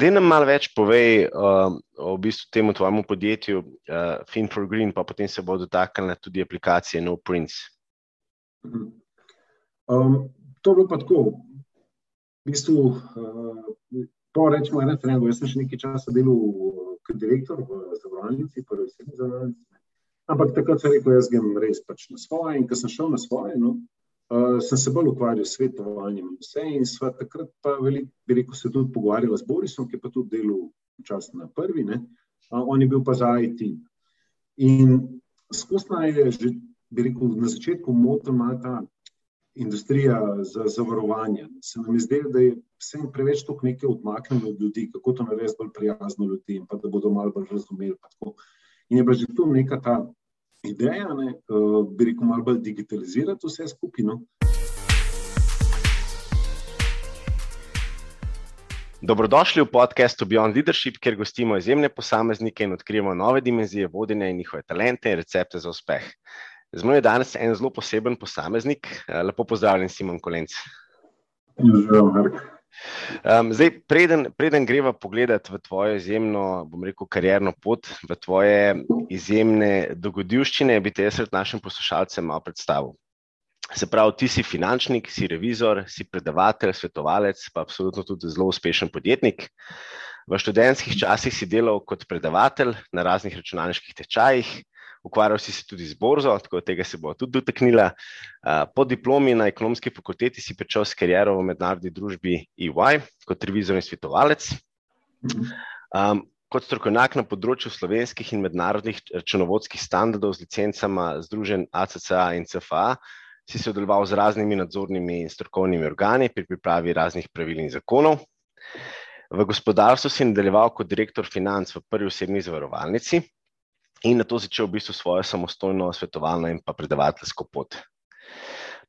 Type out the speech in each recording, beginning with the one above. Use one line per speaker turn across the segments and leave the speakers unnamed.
Da nam malo več povej uh, o v bistvu temu tvojemu podjetju uh, Fin for Green, pa potem se bo dotaknila tudi aplikacije No Prince.
Um, to je bilo pa tako. V bistvu, uh, po rečemo, ena trenutka, jaz sem še nekaj časa delal kot direktor v zavarovalnici, prvi sedem zavarovalnici. Ampak takrat sem rekel, jaz grem res pač na svoje. In ko sem šel na svoje, no, uh, sem se bolj ukvarjal s svetovanjem in vse. In sva takrat pa veliko, bi rekel, se tudi pogovarjala s Borisom, ki je pa tudi delal čas na prvi, ne. Uh, on je bil pa za IT. In skozi je že, bi rekel, na začetku motil malo ta industrija za zavarovanje. Se nam je zdelo, da je vsem preveč toliko nekaj odmaknjeno od ljudi, kako to narediti bolj prijazno ljudi in pa da bodo malo bolj razumeli. In je bila že tu neka ta ideja, ne, uh, bi rekel, malo bolj digitalizirati vse skupino.
Dobrodošli v podkastu Beyond Leadership, kjer gostimo izjemne posameznike in odkrijemo nove dimenzije vodenja in njihove talente in recepte za uspeh. Z mano je danes en zelo poseben posameznik. Lepo pozdravljen, Simon Kolenc.
Živijo, Mark.
Um, zdaj, preden, preden greva pogledati v tvojo izjemno, bom rekel, karjerno pot, v tvoje izjemne dogodivščine, bi te jaz pred našim poslušalcem malo predstavil. Se pravi, ti si finančnik, si revizor, si predavatelj, svetovalec, pa absolutno tudi zelo uspešen podjetnik. V študentskih časih si delal kot predavatelj na raznih računalniških tečajih, ukvarjal si se tudi z borzo, tako da tega se bo tudi dotaknila. Po diplomi na ekonomski fakulteti si pričel s kariero v mednarodni družbi EY kot revizor in svetovalec. Um, kot strokovnjak na področju slovenskih in mednarodnih računovodskih standardov z licencama Združen ACCA in CFA, si sodeloval z raznimi nadzornimi in strokovnimi organi pri pripravi raznih pravil in zakonov. V gospodarstvu si nadaljeval kot direktor financ v prvi osebni zavarovalnici, in na to začel v bistvu svojo samostojno svetovalno in pa predavateljsko pot.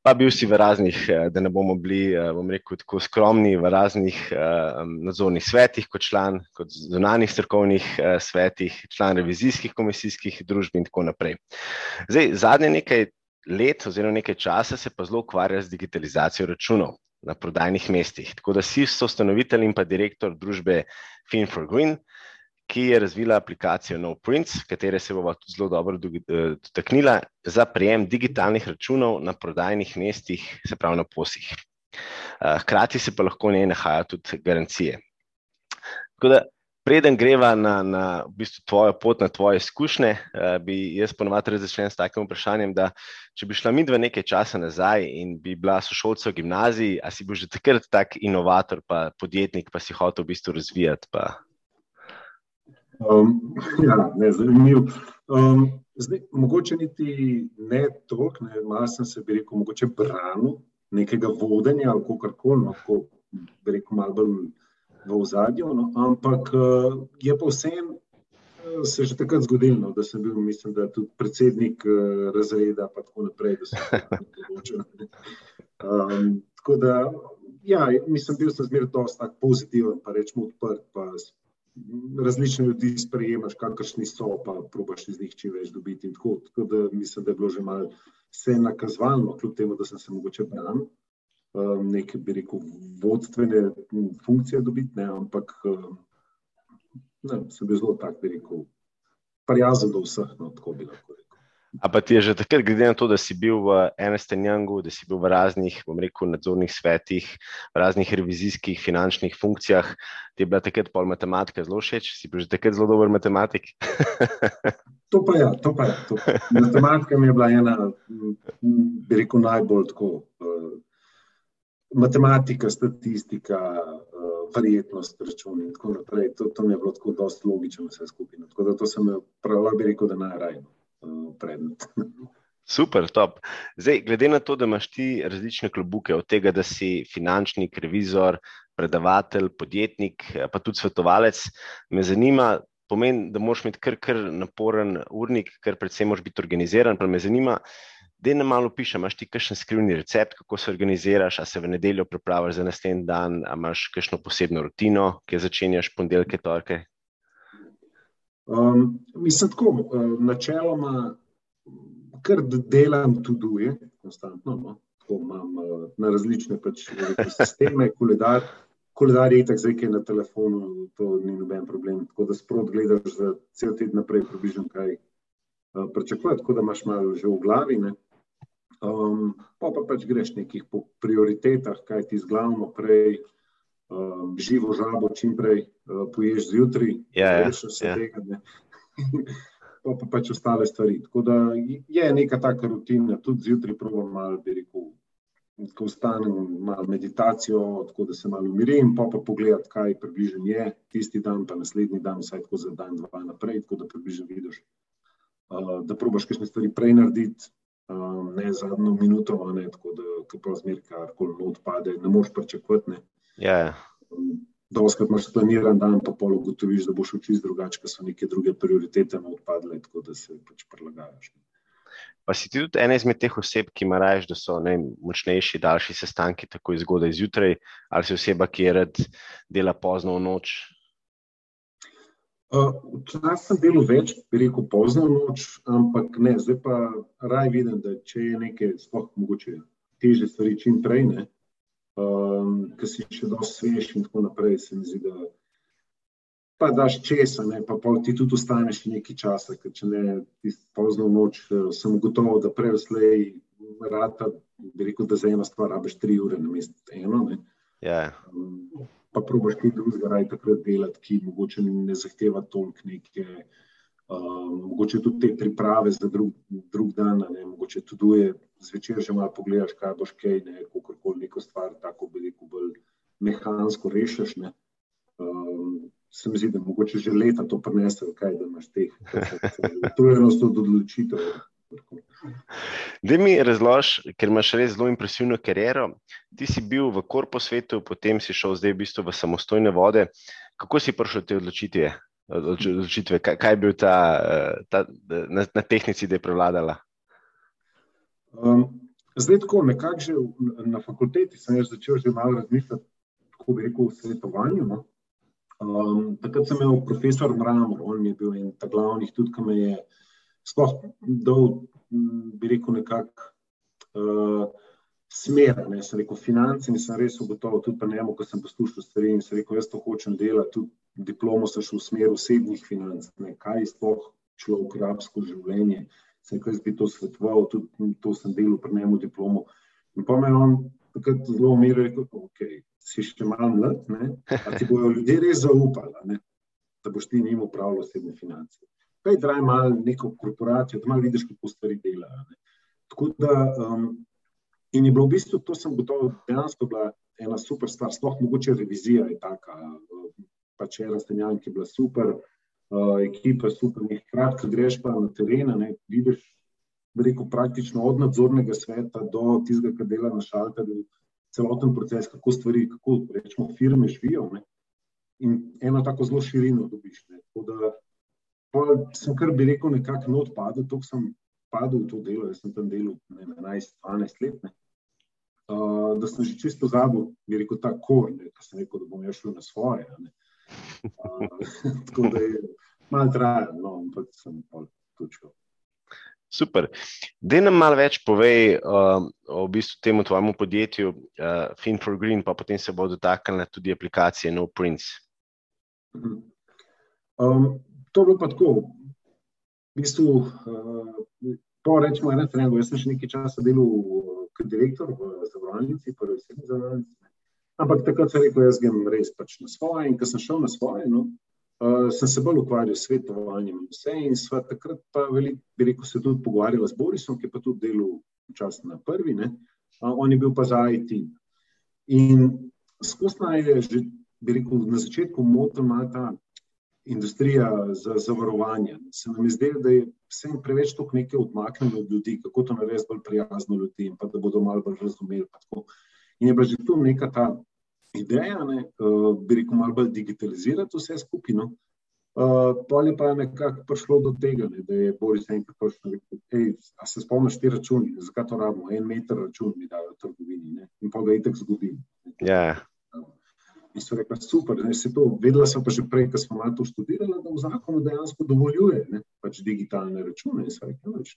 Pa bil si v raznih, eh, da ne bomo bili, eh, bom rekel, tako skromni, v raznih uh, nadzornih svetih, kot član, kot zunanih strokovnih uh, svetih, član revizijskih komisijskih družb in tako naprej. Zdaj, zadnje nekaj let oziroma nekaj časa se pa zelo ukvarja z digitalizacijo računov na prodajnih mestih. Tako da si soustanovitelj in pa direktor družbe Fin for Green, ki je razvila aplikacijo NoPrints, katere se bomo tudi zelo dobro eh, dotaknila za prejem digitalnih računov na prodajnih mestih, se pravi na posih. Eh, hkrati se pa lahko ne nahaja tudi garancije. Da, preden greva na, na v bistvu tvojo pot, na tvoje izkušnje, eh, bi jaz ponovadi začel s takim vprašanjem, da če bi šla midva nekaj časa nazaj in bi bila sošolca v gimnaziji, a si bo že takrat tak inovator, pa podjetnik, pa si hotel v bistvu razvijati. Pa...
Um, ja, ne, zanimivo. Um, zdaj, mogoče niti ne toliko, malo sem se, bi rekel, mogoče branil nekega vodenja ali kako koli, no, ko bi rekel, malo bolj v ozadju, no, ampak uh, je pa vsem uh, se že takrat zgodilo, no, da sem bil, mislim, da tudi predsednik uh, razreda, pa tako naprej, da sem se odločil. Um, tako da, ja, mislim, bil sem zmeraj dosta pozitiven, pa rečemo odprt, pa različne ljudi sprejemaš, kakršni so, pa probaš iz njih čim več dobiti. Tako, tako da mislim, da je bilo že malo vse nakazovalno, kljub temu, da sem se mogoče branil. Um, Nekaj, bi rekel, vodstvene funkcije dobiti, ne, ampak um, ne, sem bil zelo tak, bi rekel, prijazen do vseh, no, tako bi lahko rekel.
A pa ti je že takrat, glede na to, da si bil v Enestem Youngu, da si bil v raznih, bom rekel, nadzornih svetih, v raznih revizijskih, finančnih funkcijah, ti je bila takrat pol matematika zelo všeč, si bil že takrat zelo dober matematik?
to pa je, to pa je. To. Matematika mi je bila ena, bi rekel, najbolj tako. Uh, matematika, statistika, uh, verjetnost, račun in tako naprej. To, to mi je bilo tako dosti logično vse skupaj. Tako da to sem prav, bi rekel, da najrajno predmet.
Super, top. Zdaj, glede na to, da imaš ti različne klobuke, od tega, da si finančnik, revizor, predavatelj, podjetnik, pa tudi svetovalec, me zanima, pomeni, da moraš imeti kar, kar naporen urnik, ker predvsem moraš biti organiziran. Pa me zanima, da ne malo pišeš, imaš ti kakšen skrivni recept, kako se organiziraš, a se v nedeljo pripraviš za naslednji dan, a imaš kakšno posebno rutino, ki začenjaš ponedeljke, torke,
Um, mislim, tako, uh, načeloma, kar delam, tudi je, konstantno. No? Tako imam uh, na različne pač, sisteme, koledar. koledar je tako, zdaj je na telefonu, to ni noben problem. Tako da sprot gledaš za cel teden naprej, približno kaj uh, pričakuješ, tako da imaš malo že v glavi. Ne? Um, pa, pa pač greš nekih po prioritetah, kaj ti zglavno prej, um, živo žabo, čim prej uh, poješ zjutraj,
ja,
ja, se ja. tega. Pa, pa pač ostale stvari. Tako da je neka taka rutina, tudi zjutraj provam malo, bi rekel, ko vstanem, malo meditacijo, tako da se malo umirim, pa pa pogledam, kaj približno je tisti dan, pa naslednji dan, vsaj tako za dan, dva naprej, tako da približno vidiš, uh, da probaš kakšne stvari prej narediti, um, ne zadnjo minuto, ne, tako da pa zmer karkoli odpade, ne moreš pričakovati.
Ja, ja.
Um, Doskrat imaš planiran dan, pa pol ugotoviš, da boš učil drugače, ker so neke druge prioritete na odpadle, tako da se pač prilagajaš.
Pa si ti tudi ena izmed teh oseb, ki ima raje, da so ne, močnejši, daljši sestanki, tako izgodaj zjutraj, ali si oseba, ki je rad dela pozno v noč,
Včasih sem delal več, bi rekel, pozno noč, ampak ne, zdaj pa raj vidim, da če je nekaj, sploh mogoče teže stvari čim prej, ne, um, ker si še dosti svež in tako naprej, se mi zdi, da pa daš česa, ne, pa, pa ti tudi ostaneš nekaj časa, ker če ne, pozno noč eh, sem gotovo, da prej vslej rata, bi rekel, da za eno stvar rabiš tri ure na mesto eno, ne.
Ja. Um,
pa probiš kaj drugega, raj takrat delati, ki mogoče ne zahteva toliko neke, um, mogoče tudi te priprave za drug, drug dan, ne, mogoče tudi zvečer že malo pogledaš, kaj boš kaj, ne, kakorkoli neko stvar, tako bi rekel, bolj mehansko rešiš, ne. Um, se mi zdi, da mogoče že leta to prenese, kaj da imaš teh. To je enostavno odločitev.
Da mi razloži, ker imaš res zelo impresivno kariero. Ti si bil v korpu svetu, potem si šel zdaj v bistvu v samostojne vode. Kako si prišel te odločitve? Odločitve? Kaj, kaj je bil ta, ta na, na tehnici, da je prevladala?
Um, zdaj, tako nekako že na fakulteti sem začel že malo razmišljati, kako bi rekel, o svetovanju. No? Um, takrat sem imel profesor Mramor, on je bil en ta glavnih, tudi ki me je sploh dal, bi rekel, nekako uh, smer. Ne, sem rekel, finance in sem res ugotovil, tudi pa njemu, ko sem poslušal stvari in sem rekel, jaz to hočem delati, tudi diplomo sem šel v smer osebnih financ, ne, kaj sploh človek rabsko življenje. Sem rekel, jaz bi to svetoval, tudi to sem delal pri njemu diplomo. In pa me je on takrat zelo umiril, rekel, ok, si še malo mlad, ne, a ti bojo ljudje res zaupali, ne, da boš ti njim upravljal osebne finance pej draj malo neko korporacijo, da malo vidiš, kako stvari delajo. Tako da, um, in je bilo v bistvu, to sem gotovo, dejansko bila ena super stvar, sploh mogoče revizija je taka, pač ena stenjan, ki je bila super, uh, ekipa je super, hkrati, ko greš pa na teren, ne vidiš, rekel, praktično od nadzornega sveta do tistega, ki dela na šalterju, celoten proces, kako stvari, kako rečemo, firme živijo. Ne? In eno tako zelo širino dobiš. Ne? Tako da sem kar bi rekel, nekako not padel, tako sem padel v to delo, jaz sem tam delal 11-12 let. Ne. Uh, da sem že čisto zabil, bi rekel, ta kor, ki sem rekel, da bom šel na svoje. Uh, tako da je malo trajalo, no, ampak sem pa točko.
Super. Da nam malo več povej uh, o v bistvu temu tvojemu podjetju uh, Fin for Green, pa potem se bo dotaknila tudi aplikacije No Prince.
Um, to je bilo pa tako. V bistvu, uh, po rečemo, ena trenutka, jaz sem še nekaj časa delal kot direktor v zavarovalnici, prvi sedem zavarovalnici. Ampak takrat sem rekel, jaz grem res pač na svoje. In ko sem šel na svoje, no, uh, sem se bolj ukvarjal s svetovanjem in vse. In sva takrat pa veliko, bi rekel, se tudi pogovarjala s Borisom, ki je pa tudi delal včasih na prvi. Uh, on je bil pa za IT. In skozi naj je že, bi rekel, na začetku motil malo ta industrija za zavarovanje. Se nam je zdelo, da je vsem preveč toliko nekaj odmaknjeno od ljudi, kako to narediti bolj prijazno ljudi in pa da bodo malo bolj razumeli. In je bila že tu neka ta ideja, ne, uh, bi rekel, malo bolj digitalizirati vse skupino. Uh, Pol je pa nekako prišlo do tega, ne, da je Boris enkrat in rekel, hej, a se spomniš ti računi, zakaj to rabimo, en meter račun mi dajo v trgovini ne, in pa ga itek zgodi.
Ja. Yeah.
In so rekli, super, da se to, vedela sem pa že prej, ko smo malo to študirali, da v zakonu dejansko dovoljuje ne, pač digitalne račune. In so rekli, več,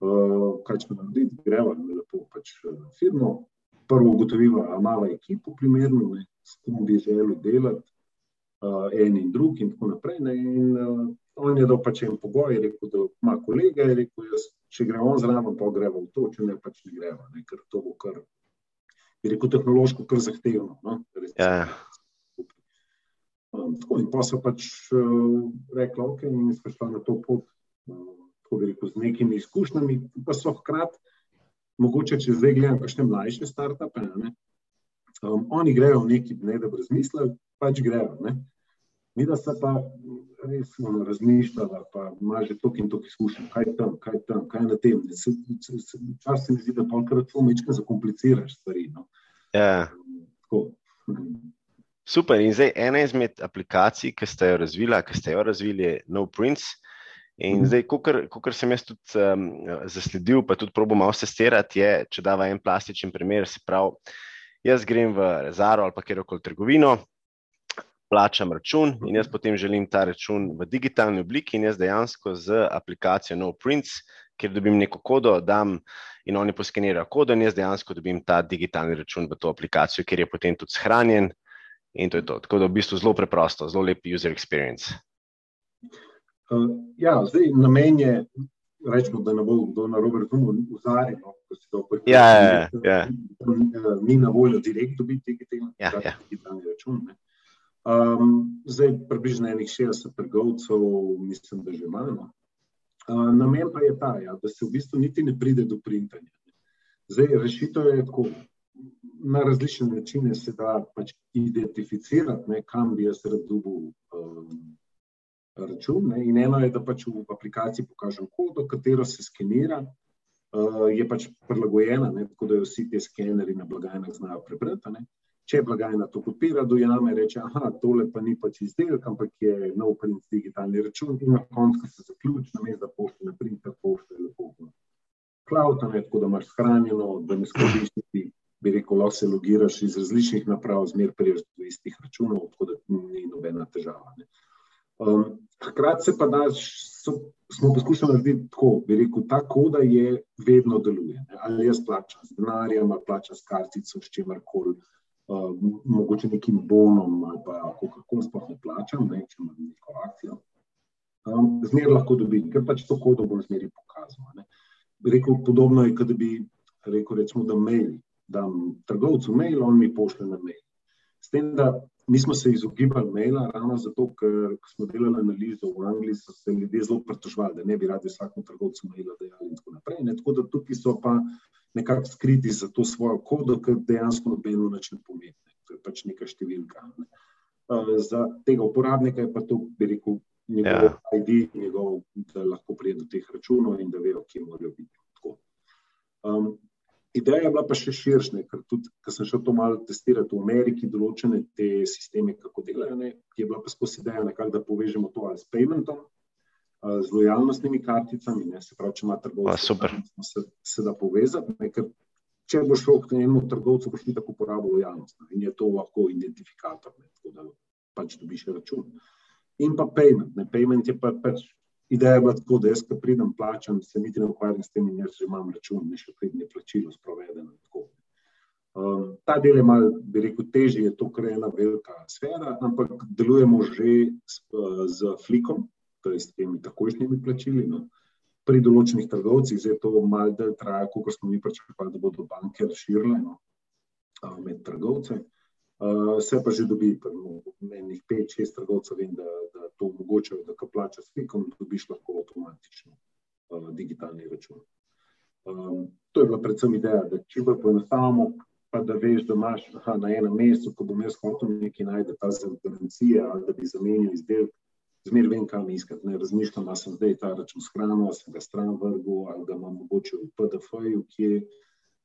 uh, kaj če narediti, greva lepo pač, firmo. Prvo ugotovila, a mala ekipa, primerno, ne, s kom bi želel delati, uh, en in drug, in tako naprej. Ne, in, uh, on je dal pač en pogoj, rekel, da ima kolega, rekel, jaz, če gre on zraven, pa gremo v to, če ne pač ne gremo, ne, ker to bo kar, je rekel, tehnološko kar zahtevno. No,
ja.
Um, tako, in pa so pač uh, rekli, ok, in smo šli na to pot, uh, tako bi rekel, z nekimi izkušnjami, pa so hkrati, mogoče če zdaj gledam, kakšne mlajše startupe, ne, um, oni grejo v neki ne da brez misla, pač grejo. Ne. Mi da se pa res razmišljala, pa ima že toliko in toliko izkušenj, kaj tam, kaj tam, kaj na tem. Včasih se mi zdi, da pa krat to mečka zakompliciraš stvari. No.
Ja. Super. In zdaj ena izmed aplikacij, ki ste jo razvili, ki ste jo razvili, je No Prince. In mm. zdaj, kot sem jaz tudi um, zasledil, pa tudi probo malo testirati, je, če dava en plastičen primer, se pravi, jaz grem v Zaro ali pa kjerkoli trgovino, plačam račun in jaz potem želim ta račun v digitalni obliki in jaz dejansko z aplikacijo No Prince, kjer dobim neko kodo, dam in oni poskenirajo kodo in jaz dejansko dobim ta digitalni račun v to aplikacijo, kjer je potem tudi shranjen in to je to. Tako da v bistvu zelo preprosto, zelo lep user experience.
Uh, ja, zdaj namen je, rečemo, da ne bo kdo na robu razumel, vzarjen, no, ko se to
pojavlja. Ja, ja, ja.
Ni na voljo direkt dobiti digitalni
ja, ja.
račun. Ne. Um, zdaj, približno enih 60 trgovcev, mislim, da že imamo. Uh, namen pa je ta, ja, da se v bistvu niti ne pride do printanja. Zdaj, rešitev je tako. Na različne načine se da pač identificirati, ne, kam bi jaz rad dobil um, račun. Ne, in eno je, da pač v aplikaciji pokažem kodo, katero se skenira, uh, je pač prilagojena, tako da jo vsi ti skeneri na blagajnah znajo prebrati. Ne. Če blagajna to kopira, dojame in reče, da tole pa ni pač izdelek, ampak je nov print digitalni račun in na koncu se zaključi, namesto da pošte na printer, pošte lepo. Cloud, ne, tako da imaš shranjeno, da ne skoristi, bi rekel, lahko se logiraš iz različnih naprav, zmer priješ do istih računov, tako da ni nobena težava. Ne. Um, hkrati se pa da, so, smo poskušali narediti tako, da rekel, ta koda je vedno deluje. Ne? Ali jaz plačam z denarjem, ali plačam s kartico, s čimer koli, um, mogoče nekim bonom, ali pa kako koli sploh ne plačam, ne? če imam neko akcijo. Um, zmer lahko dobim, ker pač to kodo bom zmeri pokazal. Rekel, podobno je, da bi rekel, recimo, da mail, dam trgovcu mail, on mi pošle na mail. S tem, da Mi smo se izogibali maila, ravno zato, ker smo delali analizo v Angliji, so se ljudje zelo pritožvali, da ne bi radi vsakemu trgovcu maila dejali in tako naprej. Ne? Tako da tukaj so pa nekako skriti za to svojo kodo, ker dejansko nobeno več ne pomeni. To je pač neka številka. Ne? Uh, za tega uporabnika je pa to, bi rekel, njegov ja. ID, njegov, da lahko pride do teh računov in da vejo, kje morajo biti. Um, Ideja je bila pa še širša, ker tudi, ko sem šel to malo testirati v Ameriki, določene te sisteme, kako delajo, ne, je bila pa skozi ideja, nekak, da povežemo to ali s paymentom, z lojalnostnimi karticami. Ne, se pravi, če ima trgovec, se, se da povezati. Ne, ker če boš šel k enemu trgovcu, boš ti tako uporabil lojalnost ne, in je to lahko identifikator, ne, tako da pač dobiš račun. In pa payment. Ne, payment je pa pač Ideja je bila tako, da jaz, ko pridem plačam, se niti ne ukvarjam s tem, in jaz že imam račun, ne še pridne plačilo sprovedeno. Um, ta del je malo, bi rekel, težji, je to kar ena velika sfera, ampak delujemo že s, z flikom, torej s temi takošnjimi plačili. No. Pri določenih trgovcih zdaj to malo dalj traja, kot smo mi pričakovali, da bodo banke razširile no, med trgovce. Uh, se pa že dobi, menih pet, šest trgovcev, vem, da, da to omogočajo, da ko plačaš s fikom, dobiš lahko avtomatično uh, digitalni račun. Um, to je bila predvsem ideja, da čim bolj poenostavimo, pa da veš, da imaš aha, na enem mestu, ko bom jaz hotel nekaj najti, ta garancije ali da bi zamenil izdelek, zmer vem, kam iskati. Ne razmišljam, ali sem zdaj ta račun shranil, ali sem ga stran vrgel, ali ga imam mogoče v PDF-ju, kje,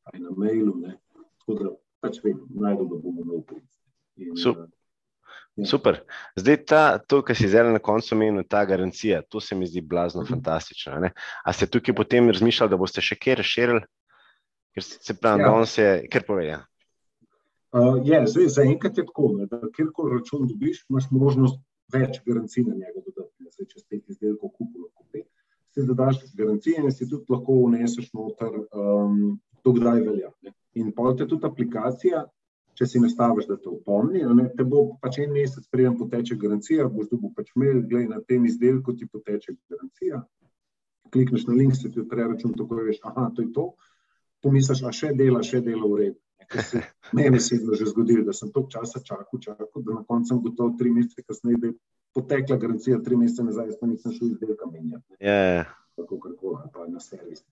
ali na mailu. Ne. Tako da pač vem, najbolj da bomo imeli prid.
Super. Ja. Super. Zdaj, ta, to, kar si zdaj na koncu omenil, ta garancija, to se mi zdi blazno mhm. fantastično. Ne? A ste tukaj potem razmišljali, da boste še kjer razširili, ker se pravi, ja. da on se, ker pove. Ja.
Uh, je, zdaj, za enkrat je tako, ne, da kjerkoli račun dobiš, imaš možnost več garancij na njega dodati. Zdaj, če spet izdelkov kupilo, kupiti. Si dodaš garancije in si tudi lahko vneseš noter, um, dokdaj velja. Ne. In pa je tudi aplikacija, če si nastaviš, da te opomni, ne, te bo pač en mesec preden poteče garancija, boš dobil pač mail, gledaj na tem izdelku ti poteče garancija. Klikneš na link, se ti odpre račun, tako veš, aha, to je to. Pomisliš, a še dela, še dela v redu. Meni se je že zgodilo, da sem toliko časa čakal, čakal, da na koncu gotovo tri mesece kasneje, da je potekla garancija tri mesece nazaj, pa nisem šel izdelka menjati.
Yeah.
Tako, kako, pa na servis.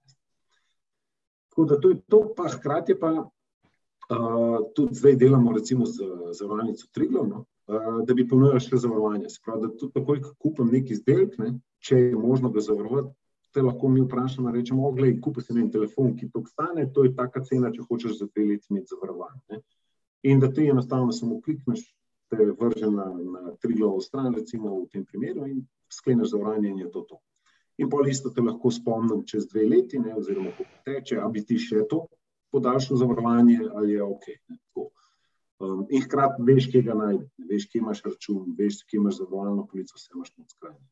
Tako da to je to, pa hkrati pa uh, tudi zdaj delamo recimo z zavarovalnico Triglo, no, uh, da bi ponujali še zavarovanje. Se pravi, da tudi takoj, ko kupim neki izdelek, ne, če je možno ga zavarovati, te lahko mi vprašamo, rečemo, oglej, kupi si en telefon, ki to stane, to je taka cena, če hočeš za dve leti imeti zavarovanje. In da ti enostavno samo klikneš, te vrže na, na Triglovo stran, recimo v tem primeru, in skleneš zavarovanje in je to to. In pol isto te lahko spomnim čez dve leti, ne, oziroma ko teče, a bi ti še to podaljšal zavarovanje, ali je ok. Um, in hkrati veš, kje ga najdeš, veš, kje imaš račun, veš, kje imaš zavarovalno polico, vse imaš na skrajni.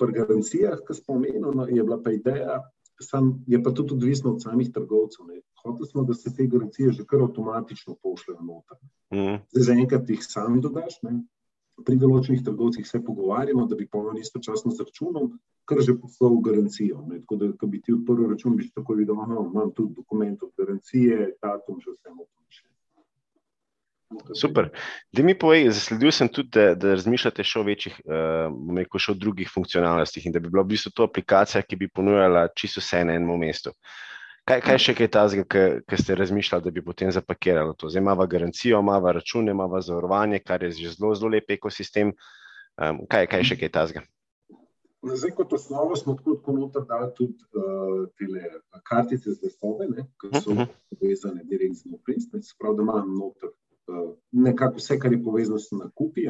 Pri garancijah, ki smo omenili, no, je bila pa ideja, sam, je pa tudi odvisno od samih trgovcev. Hoteli smo, da se te garancije že kar avtomatično pošljejo noter. Mm. Zdaj, zaenkrat jih sam dodaš, ne? Pri določenih trgovcih se pogovarjamo, da bi polno istočasno z računom, kar že poslal garancijo. Ne? Tako da, ko bi ti odprl račun, bi tako videl, da imam tudi dokument od garancije, datum, že vse mu piše.
Super. Da mi povej, zasledil sem tudi, da, da razmišljate še o večjih, uh, še o drugih funkcionalnostih in da bi bila v bistvu to aplikacija, ki bi ponujala čisto vse na enem mestu. Kaj, kaj še kaj tazga, ki ste razmišljali, da bi potem zapakirali to? Zdaj imamo garancijo, imamo račune, imamo zavarovanje, kar je že zelo, zelo lep ekosistem. Um, kaj, kaj še kaj tazga?
Zdaj, kot osnovo smo tako kot noter dali tudi uh, tele kartice z vesobe, ki so mhm. povezane direktno z Noprinc, prav da imam noter uh, nekako vse, kar je povezano s nakupi.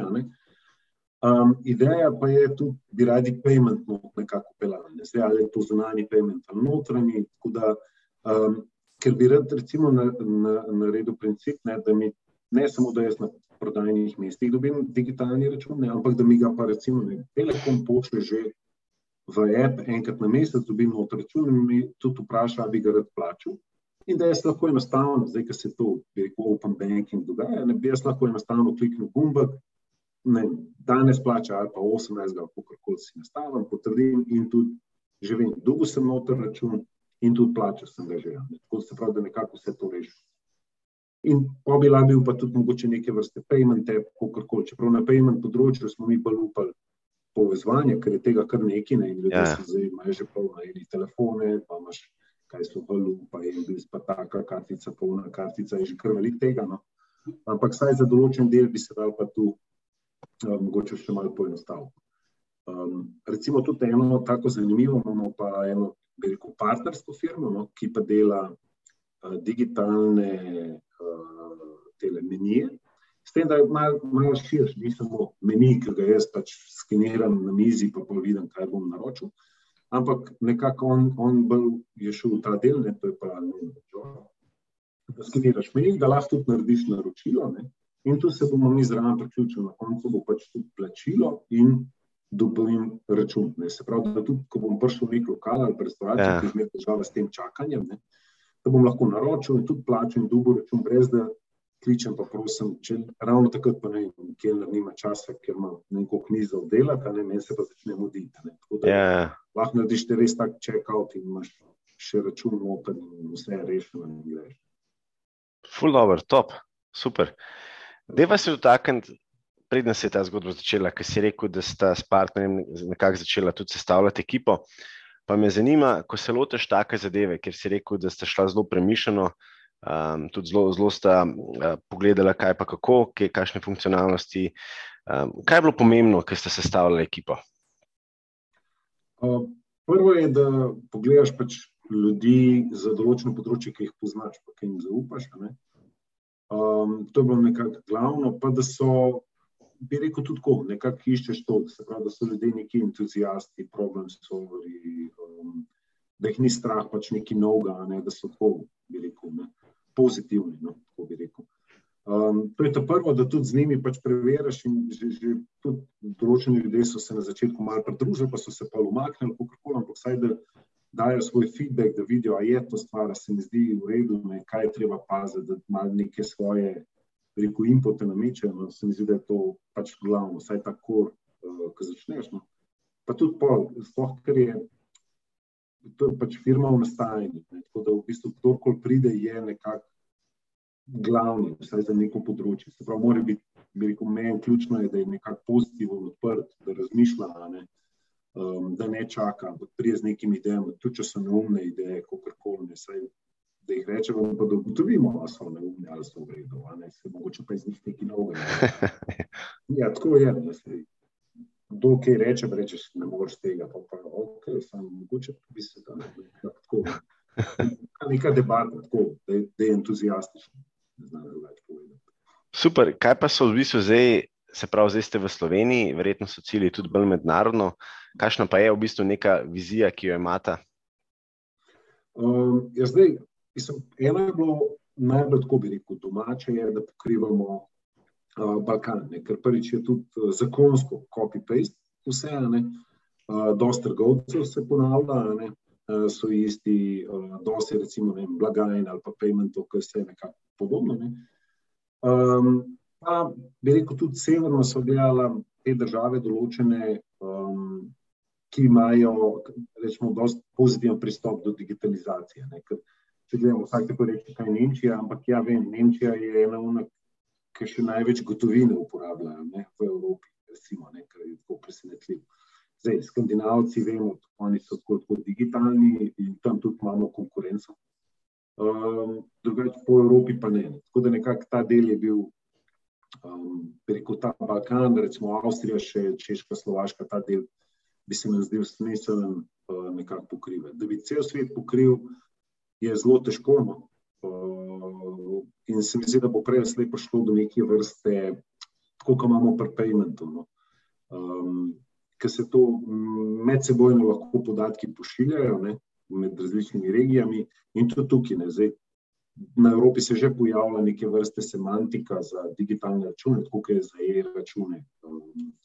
Um, ideja pa je tudi, da bi radi payment nekako pelali, zdaj ali je to zunanji payment ali notranji, tako da Um, ker bi rad recimo naredil na, na princip, ne, da mi ne samo, da jaz na prodajnih mestih dobim digitalni račun, ne, ampak da mi ga pa recimo ne, Telekom pošle že v app enkrat na mesec, dobim noter račun in mi tudi vpraša, ali bi ga rad plačal. In da jaz lahko enostavno, zdaj, ko se to, bi rekel, open banking dogaja, ne bi jaz lahko enostavno kliknil gumbek, ne, danes plača ali pa 18, ali kako koli si nastavim, potrdim in tudi že vem, dolgo sem noter račun, in tudi plače sem ga že. Tako se pravi, da nekako vse to reši. In pa bi lahko bil pa tudi mogoče neke vrste payment app, kako koli. Čeprav na payment področju smo mi bolj upali povezovanje, ker je tega kar nekaj, ne? in ljudje ja. se zdaj imajo že polno eni telefone, pa imaš kaj so valu, pa je bil pa taka kartica, polna kartica, je že kar velik tega. No? Ampak saj za določen del bi se dal pa tu um, mogoče še malo poenostaviti. Um, recimo tudi eno tako zanimivo, imamo pa eno rekel, partnersko firmo, no, ki pa dela uh, digitalne uh, menije. S tem, da je malo mal širši, ni samo meni, ki ga jaz pač skeniram na mizi, pa pa vidim, kaj bom naročil. Ampak nekako on, on je šel v ta del, ne, to je pa ne vem, da skeniraš meni, da lahko tudi narediš naročilo. Ne, in tu se bomo mi zraven priključili, na koncu bo pač tudi plačilo in dobim račun. Ne. Se pravi, da tudi, ko bom prišel v nek lokal ali restavracijo, ja. ki ima težave s tem čakanjem, ne, da bom lahko naročil in tudi plačil in dobil račun, brez da kličem, pa prosim, če ravno takrat pa ne vem, kjer nima časa, ker ima neko knjigo oddelati, ne meni se pa začne muditi. Tako da ja. lahko narediš te res tak check-out in imaš še račun noter in vse je rešeno in greš.
Full over, top, super. Deva se dotakniti predtem se je ta zgodba začela, ker si rekel, da sta s partnerjem nekako začela tudi sestavljati ekipo. Pa me zanima, ko se lotiš take zadeve, ker si rekel, da sta šla zelo premišljeno, um, tudi zelo, zelo sta uh, pogledala, kaj pa kako, kaj, kakšne funkcionalnosti. Um, kaj je bilo pomembno, ker ste sestavljali ekipo?
Uh, prvo je, da pogledaš pač ljudi za določeno področje, ki jih poznaš, pa ki jim zaupaš. Um, to je bilo nekako glavno, pa da so bi rekel, tudi tako, nekako iščeš to, da, pravi, da so ljudje neki entuzijasti, problem solveri, um, da jih ni strah pač neki novega, ne, da so tako, bi rekel, ne, pozitivni. No, tako bi rekel. Um, to je to prvo, da tudi z njimi pač preveriš. Že, že določeni ljudje so se na začetku malo pridružili, pa so se pa umaknili, kako ampak vsaj da dajo svoj feedback, da vidijo, ali je to stvar, da se mi zdi v redu, ne, kaj je treba paziti, da imajo neke svoje rekel, inpute namiče, no, se mi zdi, da je to pač glavno, vsaj tako, uh, ko začneš. No. Pa tudi pol, sploh, ker je to je pač firma v nastajanju. Tako da v bistvu kdorkoli pride, je nekako glavni, vsaj za neko področje. Se pravi, mora biti, bi rekel, meni ključno je, da je nekako pozitiven, odprt, da razmišlja, ne? Um, da ne čaka, da prije z nekimi idejami, tudi če so neumne ideje, kako koli ne, saj, da jih rečemo, pa da ugotovimo, ali so neumne ali so v redu, ne, se mogoče pa iz njih nekaj novega. Ja, tako je, da se kdo kaj reče, pa rečeš, ne moreš tega, pa pa ok, samo mogoče bi se tam lahko. Neka debata, tako, da, je, da je entuzijastična.
Super, kaj pa so v bistvu zdaj, se pravi, zdaj ste v Sloveniji, verjetno so cilji tudi bolj mednarodno. Kakšna pa je v bistvu neka vizija, ki jo imate?
Um, ja, zdaj, mislim, eno je bilo najbolj tako, bi rekel, domače, je, da pokrivamo uh, Balkan, ne? ker prvič je tudi uh, zakonsko copy-paste vse, uh, dosta trgovcev se ponavlja, uh, so isti, uh, dosti recimo ne, blagajn ali pa paymentov, ki se je nekako podobno. Ne? Um, pa bi rekel, tudi severno so gledala te države določene, um, ki imajo, rečemo, dosti pozitiven pristop do digitalizacije. Ne? Ker, če gledamo, vsak tako reče, kaj je Nemčija, ampak ja, vem, Nemčija je ena unak ki še največ gotovine uporabljajo ne, v Evropi, recimo, ne, kar je tako presenetljivo. Zdaj, skandinavci, vemo, oni so tako, tako digitalni in tam tudi imamo konkurenco. Um, drugače po Evropi pa ne. Tako da nekako ta del je bil, um, preko ta Balkan, recimo Avstrija, še Češka, Slovaška, ta del bi se mi zdel smiseln uh, nekako pokrivati. Da bi cel svet pokril, je zelo težko. No? Uh, in se mi zdi, da bo prej ali prišlo do neke vrste, kot imamo pri paymentu. No. Um, Ker se to medsebojno lahko podatki pošiljajo ne, med različnimi regijami, in tudi tukaj. Ne, zdaj, na Evropi se že pojavlja neke vrste semantika za digitalne račune, tako kot je za e-račune,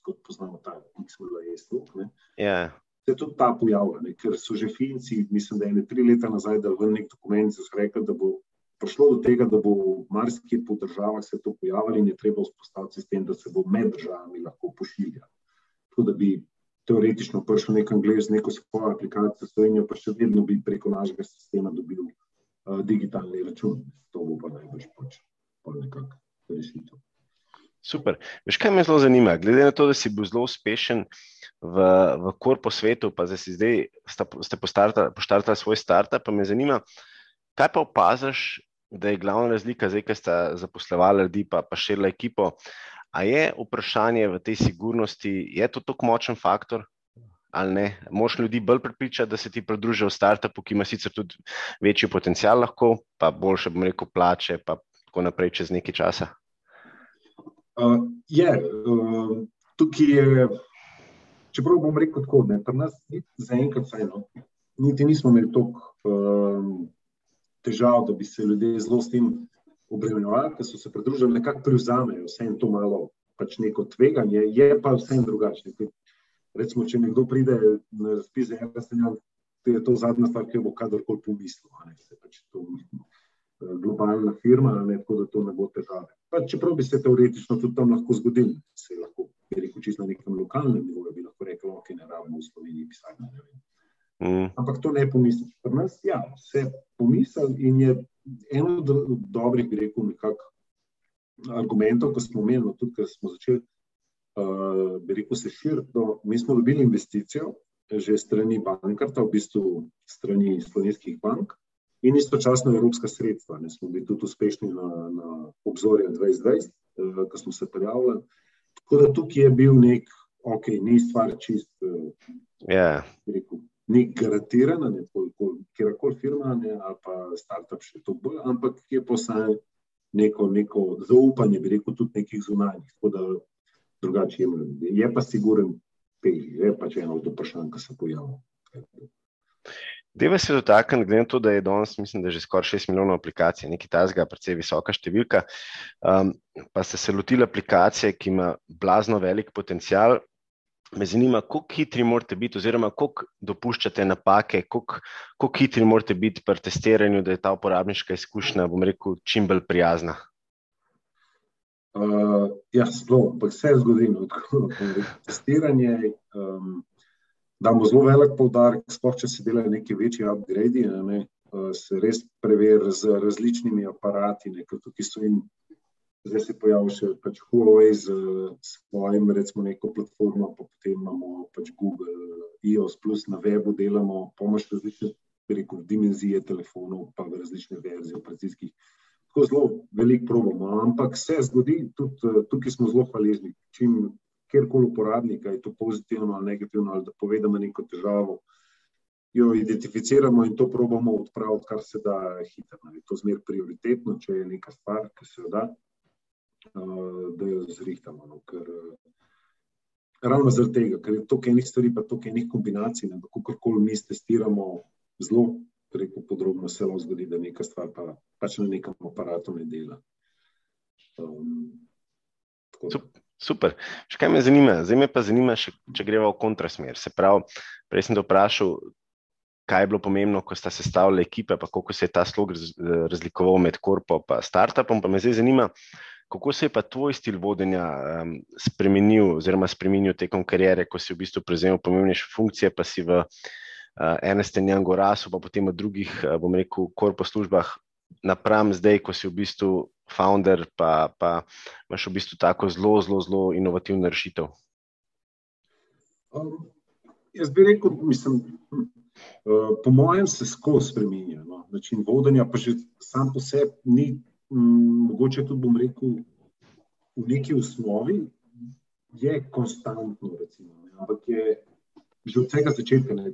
kot poznamo ta XML-stok. Yeah se tudi ta pojavlja, ne? ker so že Finci, mislim, da je ne tri leta nazaj, da v nek dokument so rekli, da bo prišlo do tega, da bo marsikje po državah se to pojavilo in je treba vzpostaviti sistem, da se bo med državami lahko pošiljalo. Tako da bi teoretično prišel nek angliš z neko svojo aplikacijo, Slovenijo pa še vedno bi preko našega sistema dobil uh, digitalni račun. To bo pa najbolj pač, pa nekako rešitev.
Super. Veš, kaj me zelo zanima? Glede na to, da si bil zelo uspešen v, v korpo svetu, pa zdaj zdaj ste poštartali svoj startup, pa me zanima, kaj pa opaziš, da je glavna razlika zdaj, ker ste zaposlovali ljudi, pa, pa širili ekipo. A je vprašanje v tej sigurnosti, je to tako močen faktor? Ali ne, moš ljudi bolj pripričati, da se ti pridružijo v startupu, ki ima sicer tudi večji potencial, lahko, pa boljše, bom rekel, plače, pa tako naprej čez nekaj časa.
Uh, je, uh, tukaj je, čeprav bom rekel tako, da pri nas zaenkrat vseeno, niti nismo imeli toliko uh, težav, da bi se ljudje zelo s tem obremenjevali, ker so se pridružili, nekako prevzamejo vse to malo pač neko tveganje, je pa vse drugače. Recimo, če nekdo pride na razpis za eno stanje, je to zadnja stvar, ki bo kadarkoli pomislil. Pač to globalna firma, ne, tako da to ne bo težave. Pa, čeprav bi se teoretično tudi tam lahko zgodilo, se lahko rekel, čisto na nekem lokalnem nivoju, bi lahko rekel, ok, ne rabimo v Sloveniji pisati. Mm. Ampak to ne pomisliš. Pri nas ja, se pomisli in je eno od dobrih, bi rekel, nekako argumentov, ko smo no, tudi ker smo začeli, uh, bi rekel, se širiti. No, mi smo dobili investicijo že strani bankarta, v bistvu strani slovenskih bank in istočasno evropska sredstva. Ne smo bili tudi uspešni na, na obzorju 2020, eh, ko smo se prijavili. Tako da tukaj je bil nek, ok, ni stvar čist,
eh, yeah.
rekel, ni garantirana, ne, kjerkoli firma ne, ali pa startup še to bolj, ampak je posaj neko, neko zaupanje, bi rekel, tudi nekih zunanjih. Tako da drugače je, je pa siguren, je pač eno od vprašanj, ki se pojavlja.
Deva se dotakniti, glede na to, da je danes, mislim, da je že skoraj 6 milijonov aplikacij, nekaj tazga, precej visoka številka. Um, pa ste se lotili aplikacije, ki ima blazno velik potencial. Me zanima, kako hitri morate biti, oziroma kako dopuščate napake, kako hitri morate biti pri testiranju, da je ta uporabniška izkušnja, bom rekel, čim bolj prijazna.
Uh, ja, zelo, ampak vse zgodi. No, testiranje, um, damo zelo velik poudarek, sploh če se delajo neki večji upgradi, ne, uh, se res preveri z različnimi aparati, ne, tukaj so in zdaj se pojavlja še pač Huawei z svojim, recimo, neko platformo, pa potem imamo pač Google, iOS, plus na webu delamo, pomoč različne, rekel, dimenzije telefonov, pa v različne verzije operacijskih tako zelo veliko probamo. Ampak se zgodi, tudi eh, tukaj smo zelo hvaležni. Čim kjerkoli uporabnika je to pozitivno ali negativno, ali da povedemo neko težavo, jo identificiramo in to probamo odpraviti, kar se da hitro. Je to zmer prioritetno, če je neka stvar, ki se jo da, eh, da jo zrihtamo. No, ker, eh, Ravno zaradi tega, ker je to enih stvari, pa to enih kombinacij, da kako koli mi testiramo zelo preko podrobno se lahko zgodi, da neka stvar pa, pač na nekem aparatu ne dela. Um,
Super. Še kaj me zanima? Zdaj me pa zanima, še, če greva v kontrasmer. Se pravi, prej sem te vprašal, kaj je bilo pomembno, ko sta sestavljali ekipe, pa kako se je ta slog razlikoval med korpo in startupom. Pa me zdaj zanima, kako se je pa tvoj stil vodenja um, spremenil, oziroma spremenil tekom karijere, ko si v bistvu prevzel pomembnejše funkcije, pa si v uh, ene stene Angorasu, pa potem v drugih, uh, bom rekel, korpo službah, napram zdaj, ko si v bistvu founder, pa, pa imaš v bistvu tako zelo, zelo, zelo inovativno rešitev.
Um, jaz bi rekel, mislim, uh, po mojem se skozi spremenja. No? Način vodenja, pa že sam po sebi ni, um, mogoče tudi bom rekel, v neki osnovi je konstantno, recimo, ampak je že od vsega začetka ne,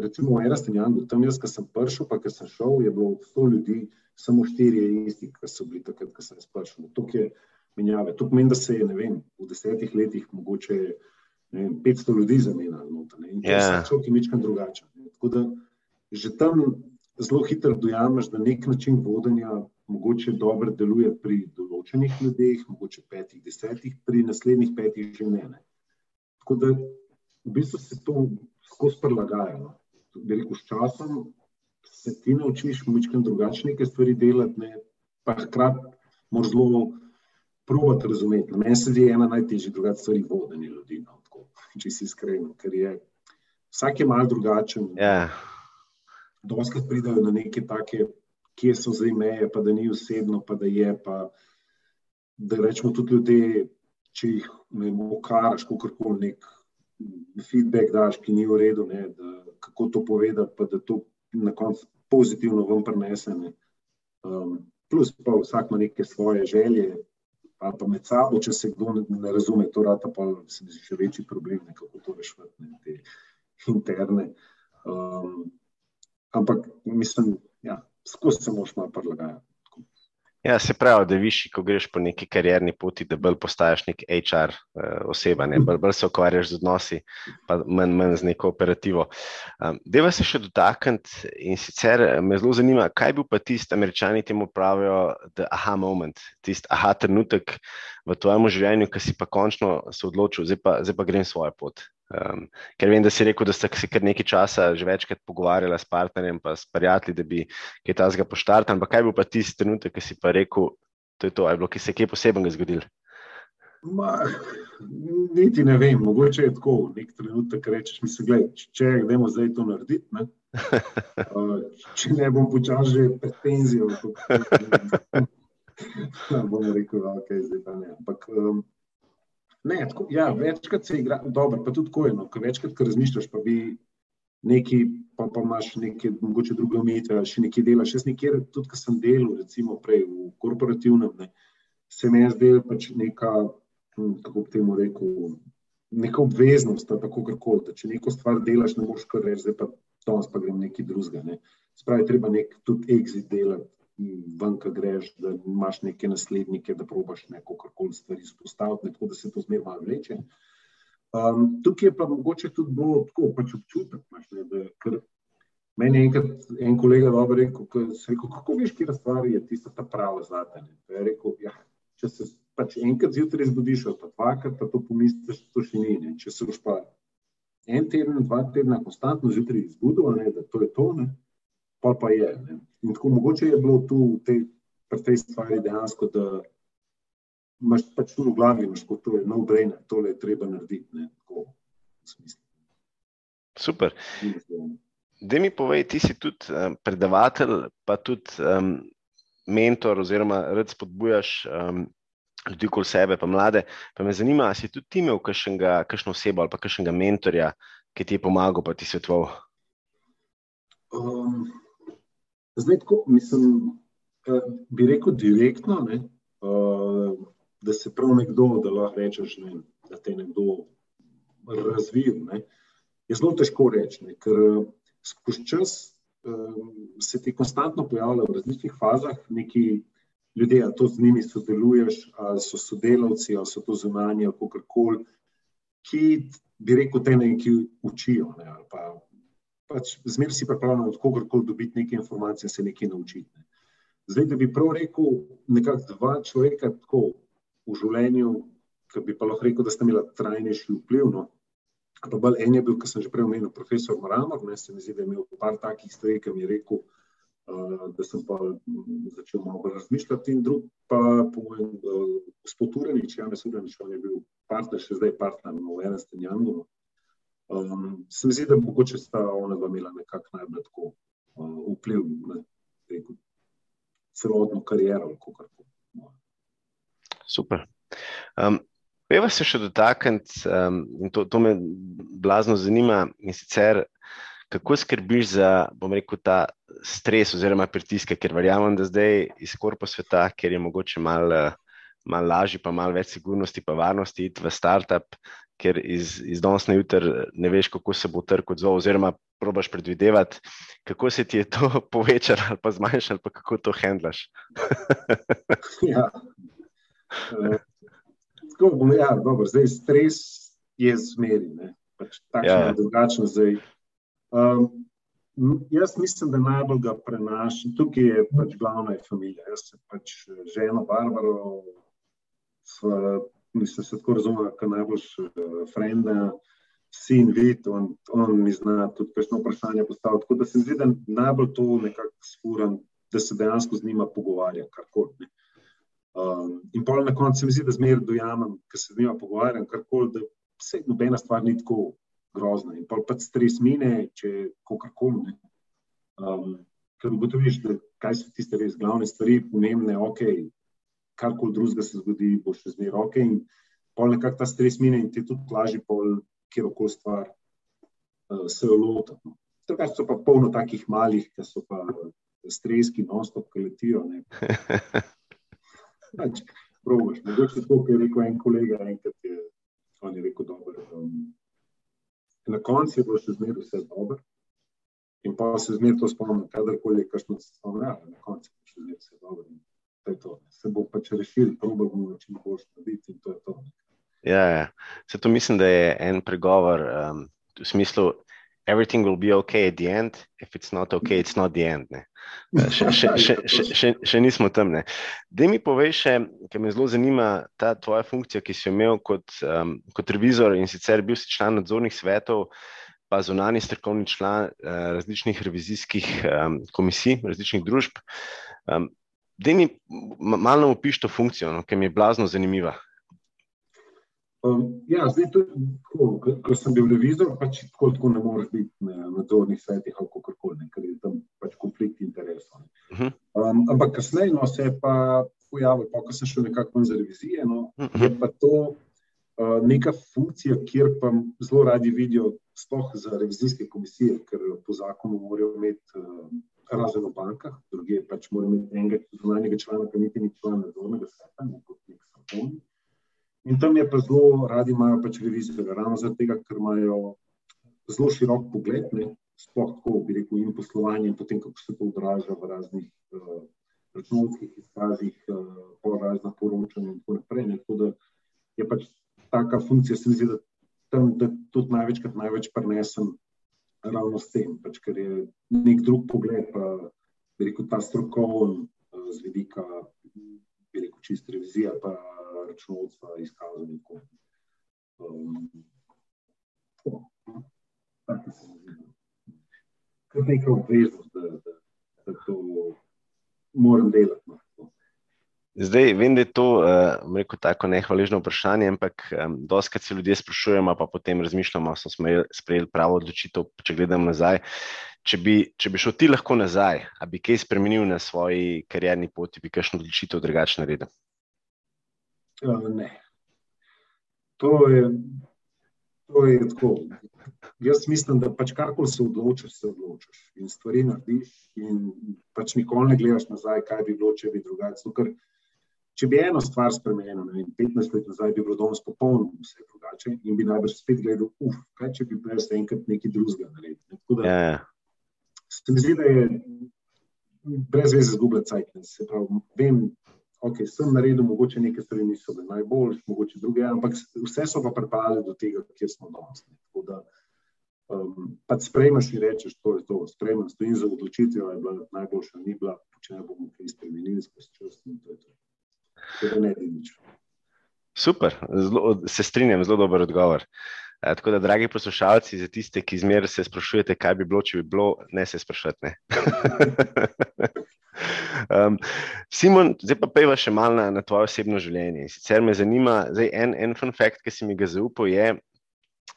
recimo v Erastenjangu, tam jaz, ki sem prišel, pa ki sem šel, je bilo 100 ljudi, samo štiri je isti, ki so bili takrat, ko sem jaz prišel. To je menjave. To pomeni, da se je vem, v desetih letih mogoče vem, 500 ljudi zamenjalo. In to yeah. je vsak imičkan drugačen. Tako da že tam zelo hitro dojameš, da nek način vodenja mogoče dobro deluje pri določenih ljudeh, mogoče petih, desetih, pri naslednjih petih že ne. Tako da v bistvu se to skozi prilagaja. No bi rekel, s časom se ti naučiš malo drugačne stvari delati, ne? pa hkrati moraš zelo probati razumeti. Meni se zdi ena najtežjih drugačnih stvari vodenje ljudi, no? Tako, če si iskren, ker je vsak je mal drugačen.
Yeah. Ja.
Doskrat pridajo na neke take, kje so zdaj meje, pa da ni osebno, pa da je. Pa, da rečemo tudi ljudje, če jih ne okaraš, kako koli nek feedback daš, ki ni v redu, ne, da, kako to povedati, pa da to na koncu pozitivno vam prenese. Um, plus, pa vsak ima neke svoje želje, pa, pa med sabo, če se kdo ne, ne razume, to rata pa se mi zdi še večji problem, ne, kako to rešiti, te interne. Um, ampak mislim, ja, skozi se moš malo prilagajati.
Ja, se pravi, da višji, ko greš po neki karjerni poti, da bolj postaješ nek HR uh, eh, oseba, ne? bolj, bolj se ukvarjaš z odnosi, pa manj, manj z neko operativo. Um, Deva se še dotakniti in sicer eh, me zelo zanima, kaj bi pa tisti, američani temu pravijo, the aha moment, tisti aha trenutek v tvojem življenju, ki si pa končno se odločil, zdaj pa, zdaj pa grem svojo pot. Um, ker vem, da si rekel, da ste se kar nekaj časa že večkrat pogovarjali s partnerjem, pa s prijatelji, da bi kaj tazga poštartal. Ampak kaj bo pa tisti trenutek, ki si pa rekel, da je to, ali ki se je kaj posebnega zgodil?
Ma, niti ne vem, mogoče je tako. Nek trenutek rečeš, mi se gledaj, če gremo zdaj to narediti. Ne? Uh, če ne bom počal že pred penzijo, bom rekel, je zdaj pa ne. Ampak, um, Ne, tako, ja, večkrat se igra, dobro, pa tudi tako je. No, večkrat, ko razmišljaš, pa bi neki, pa, pa imaš neke, mogoče druge omejitve, ali še nekaj delaš. Jaz nekjer, tudi ko sem delal, recimo prej v korporativnem, ne, se mi je zdelo pač neka, hm, kako bi temu rekel, neka obveznost, tako kako, da če neko stvar delaš, ne moreš kar reči, zdaj pa danes pa grem nekaj drugega. Ne. Spravi, treba nek tudi exit delati ven, ki greš, da imaš neke naslednike, da probaš neko karkoli stvari spostaviti, tako da se to zmeraj malo vleče. Um, tukaj je pa mogoče tudi bolj tako, pač občutek. Maš, ne, da, ker meni je enkrat en kolega dobro rekel, rekel, kako veš, kje stvar je tista ta prava zlata. Je rekel, ja, če se pač enkrat zjutraj zbudiš, pa dvakrat, pa to pomisliš, to še ni. Ne. Če se boš pa en teden, dva tedna konstantno zjutraj zbudil, da to je to, ne, pa pa je. Ne. In tako mogoče je bilo tu v tej, tej stvari dejansko, da imaš pač tu v glavi, imaš kot to je no brain, tole je treba narediti. Ne, tako,
Super. Da mi povej, ti si tudi um, predavatelj, pa tudi um, mentor, oziroma rad spodbujaš um, ljudi okoli sebe, pa mlade. Pa me zanima, ali si tudi ti imel kakšno osebo ali pa kakšnega mentorja, ki ti je pomagal, pa ti svetoval.
Um, zdaj, tako, mislim, uh, bi rekel direktno, ne, uh, da se prav nekdo, da lahko rečeš, ne, da te nekdo razvije. Ne, je zelo težko reči, ne, ker uh, skozi čas se ti konstantno pojavlja v različnih fazah neki ljudje, ali to z njimi sodeluješ, ali so sodelavci, ali so to zunanje, ali kako koli, ki bi rekel, te nekaj učijo. Ne, pa, pač Zmeraj si pripravljen od kogarkoli dobiti nekaj informacij, se nekaj naučiti. Ne. Zdaj, da bi prav rekel, nekako dva človeka tako v življenju, ki bi pa lahko rekel, da sta imela trajnejši vpliv. No. Pa bolj en je bil, ki sem že prej omenil, profesor Moramor, ne se mi zdi, da je imel par takih stvari, ki mi je rekel, uh, da sem pa začel malo razmišljati. In drug pa, po mojem, uh, gospod Urenič, Janez Urenič, on je bil partner, še zdaj partner v Enestem Jangu. Um, se mi zdi, da mogoče sta ona dva imela nekako najbolj tako uh, vpliv na celotno kariero.
Super. Um, Peva se še dotakniti, um, in to, to me blazno zanima, in sicer kako skrbiš za, bom rekel, ta stres oziroma pritiske, ker verjamem, da zdaj iz korpo sveta, ker je mogoče malo mal lažje, pa malo več sigurnosti, pa varnosti iti v startup, ker iz, iz danes na jutr ne veš, kako se bo trg odzval, oziroma probaš predvidevati, kako se ti je to povečalo ali pa zmanjšalo, pa kako to handlaš.
ja. Uh, tako bom, ja, dobro, zdaj stres je zmeri, pač takšen ja. ali drugačen. Zdaj. Um, jaz mislim, da najbolj ga prenašam, tukaj je pač glavna je familija. Jaz sem pač žena Barbara, mislim, se tako razumem, kot najboljš uh, frenda. Sin vid, on, on mi zna tudi kakšno vprašanje postaviti. Tako da se mi zdi, da najbolj to nekako sfuram, da se dejansko z njima pogovarja, karkoli. Um, in pa na koncu se mi zdi, da zmeraj dojamem, ker se z njima pogovarjam, karkoli, da vse nobena stvar ni tako grozna. In pa pač stres mine, če kakorkoli. Um, ker ugotoviš, da kaj so tiste res glavne stvari, pomembne, ok, karkoli drugega se zgodi, bo še zmeraj ok. In pa nekako ta stres mine in ti tudi lažje, pol, kjer okoli stvar uh, se jo loti. No. Tukaj so pa polno takih malih, ki so pa streski, non-stop, ki letijo. Pač, probaš. Mogoče to, kar je rekel en kolega, enkrat je, on je rekel, dober. Um, na koncu je bilo še zmeraj vse dobro. In pa se zmeraj to spomnim, kadarkoli je kakšno stvar, ja, na koncu je še zmeraj vse dobro. To to. Se bo pač rešil, proba bomo čim boljš narediti in to je to.
Ja, ja. Se to mislim, da je en pregovor um, v smislu, everything will be okay at the end, if it's not okay, it's not the end. Še, še, še, še, še, še nismo tam. Da mi poveš, ker me zelo zanima ta tvoja funkcija, ki si jo imel kot, um, kot revizor in sicer bil si član nadzornih svetov, pa zunani strokovni član uh, različnih revizijskih um, komisij, različnih družb. Um, da mi malo opiš to funkcijo, no, ki mi je blazno zanimiva.
Um, ja, zdaj, tako, ko sem bil revizor, pač tako, tako ne moreš biti na nadzornih svetih ali kako koli, ker je tam pač konflikt interesov. Uh -huh. um, ampak kasneje no, se je pa pojavil, pa, ko sem šel nekako za revizijo, no, uh -huh. je pa to uh, neka funkcija, kjer pa zelo radi vidijo, sploh za revizijske komisije, ker po zakonu morajo imeti. Uh, Razen v bankah, druge pač morajo imeti enega zunanjega člana, ki niti ni član nadzornega sveta, ne kot nek strokovni. In tam je pa zelo radi imajo pač revizijo, ravno zaradi tega, ker imajo zelo širok pogled, ne, sploh tako bi rekel, in poslovanje, in potem kako se to odraža v raznih uh, računovskih izkazih, uh, po raznih poročanjih in tako naprej. Ne, tako da je pač taka funkcija, se mi zdi, da tam da tudi največkrat največ prenesem ravno s tem, pač, ker je nek drug pogled, pa bi rekel ta strokoven uh, z vidika, bi rekel, čist revizija, pa računovodstva izkazali. Um, Kot neka obveznost, da, da, da to moram delati. No.
Zdaj, vem, da je to uh, rekel, tako nehvaležno vprašanje, ampak um, doskrat se ljudje sprašujemo, pa potem razmišljamo, da smo sprejeli pravo odločitev. Če gledam nazaj, če bi, če bi šel ti lahko nazaj, a bi kaj spremenil na svoji karjerni poti, bi kakšno odločitev drugače naredil?
Uh, ne. To je, to je tako. Jaz mislim, da pač karkoli se odločiš, se odločiš in stvari narediš, in pač nikoli ne gledaš nazaj, kaj bi bilo, če bi drugače. Če bi eno stvar spremenil, ne, 15 let nazaj bi bilo danes popolnoma vse drugače in bi najbrž spet gledal, uf, kaj če bi prej se enkrat nekaj drugega naredil. Tako da
Ja, ja.
se mi zdi, da je brez veze zgubljati cajt. Se pravi, vem, ok, sem naredil, mogoče neke stvari niso bile najboljše, mogoče druge, ampak vse so pa pripeljali do tega, kjer smo danes. ne. Tako da um, pač sprejmeš in rečeš, to je to, sprejmem, stojim za odločitvijo, je bila najboljša, ni bila, če ne bomo kaj spremenili skozi čas in to je to.
Super, zelo, se strinjam, zelo dober odgovor. E, tako da, dragi poslušalci, za tiste, ki zmeraj se sprašujete, kaj bi bilo, če bi bilo, ne se sprašujete. um, Simon, zdaj pa pejva še malo na, na tvoje osebno življenje. Sicer me zanima, zdaj en, en fun fact, ki si mi ga zaupal, je,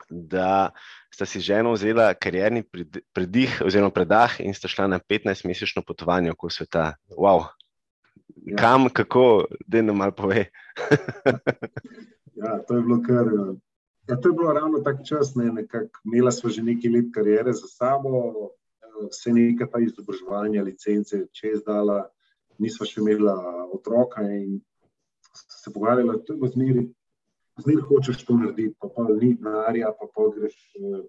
da sta si žena vzela karjerni pred- predih oziroma predah in sta šla na 15-mesečno potovanje okoli sveta. Wow.
Ja.
Kam, kako, da nam malo pove.
Ja, to je bilo kar. Ja, to je bilo ravno tak čas, ne, nekako imela sva že nekaj let karijere za sabo, vse neka ta izobraževanja, licence, čez dala, nisva še imela otroka in se pogovarjala, to je bilo zmeri, zmeri hočeš to narediti, pa pa ni denarja, pa pa greš eh,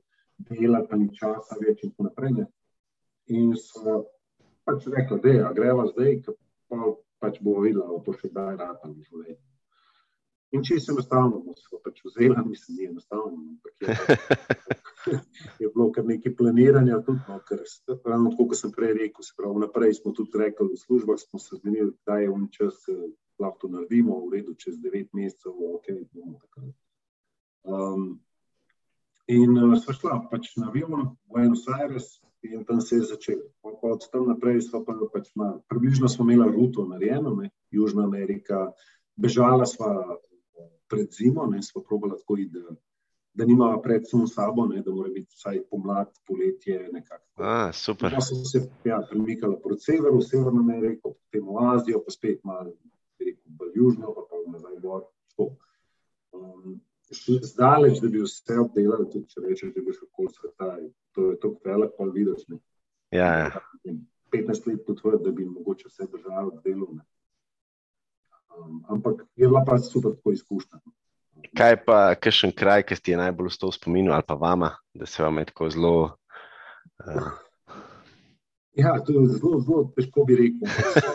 delati, pa ni časa več in tako naprej. Ne. In so pač rekla, da je, greva zdaj, pa pač bo videla, bo to še kdaj rata v življenju. In če se enostavno, bomo se pač vzela, mislim, ni enostavno, ampak je, je bilo kar nekaj planiranja, tudi, no, ker ravno tako, kot sem prej rekel, se pravi, naprej smo tudi rekli, v službah smo se zmenili, da je un čas, eh, lahko to naredimo, v redu, čez devet mesecev, ok, bomo takrat. Um, in uh, sva šla pač na avion v Buenos Aires in tam se je pa od tam naprej smo pa pač malo, približno smo imeli ruto narejeno, ne, Južna Amerika, bežala eh, pred zimo, ne, sva probala tako iti, da, da nimava predvsem sabo, ne, da mora biti vsaj pomlad, poletje nekako.
A, super.
Pa so se ja, premikala proti severu, Severno Ameriko, potem v Azijo, pa spet malo rekel, bolj južno, pa pa nazaj gor. tako. Um, še zdaleč, da bi vse obdelali, tudi če rečeš, da bi šel okoli sveta. To je tako velik, pa vidiš. Ne.
Ja, ja.
15 let potvrditi, da bi mogoče vse države obdelal. Um, ampak je bila pa super tako izkušnja.
Kaj pa, kakšen kraj, ki ti je najbolj ostal v spominu, ali pa vama, da se vam je tako zelo. Uh,
Ja, to je zelo, zelo težko bi rekel.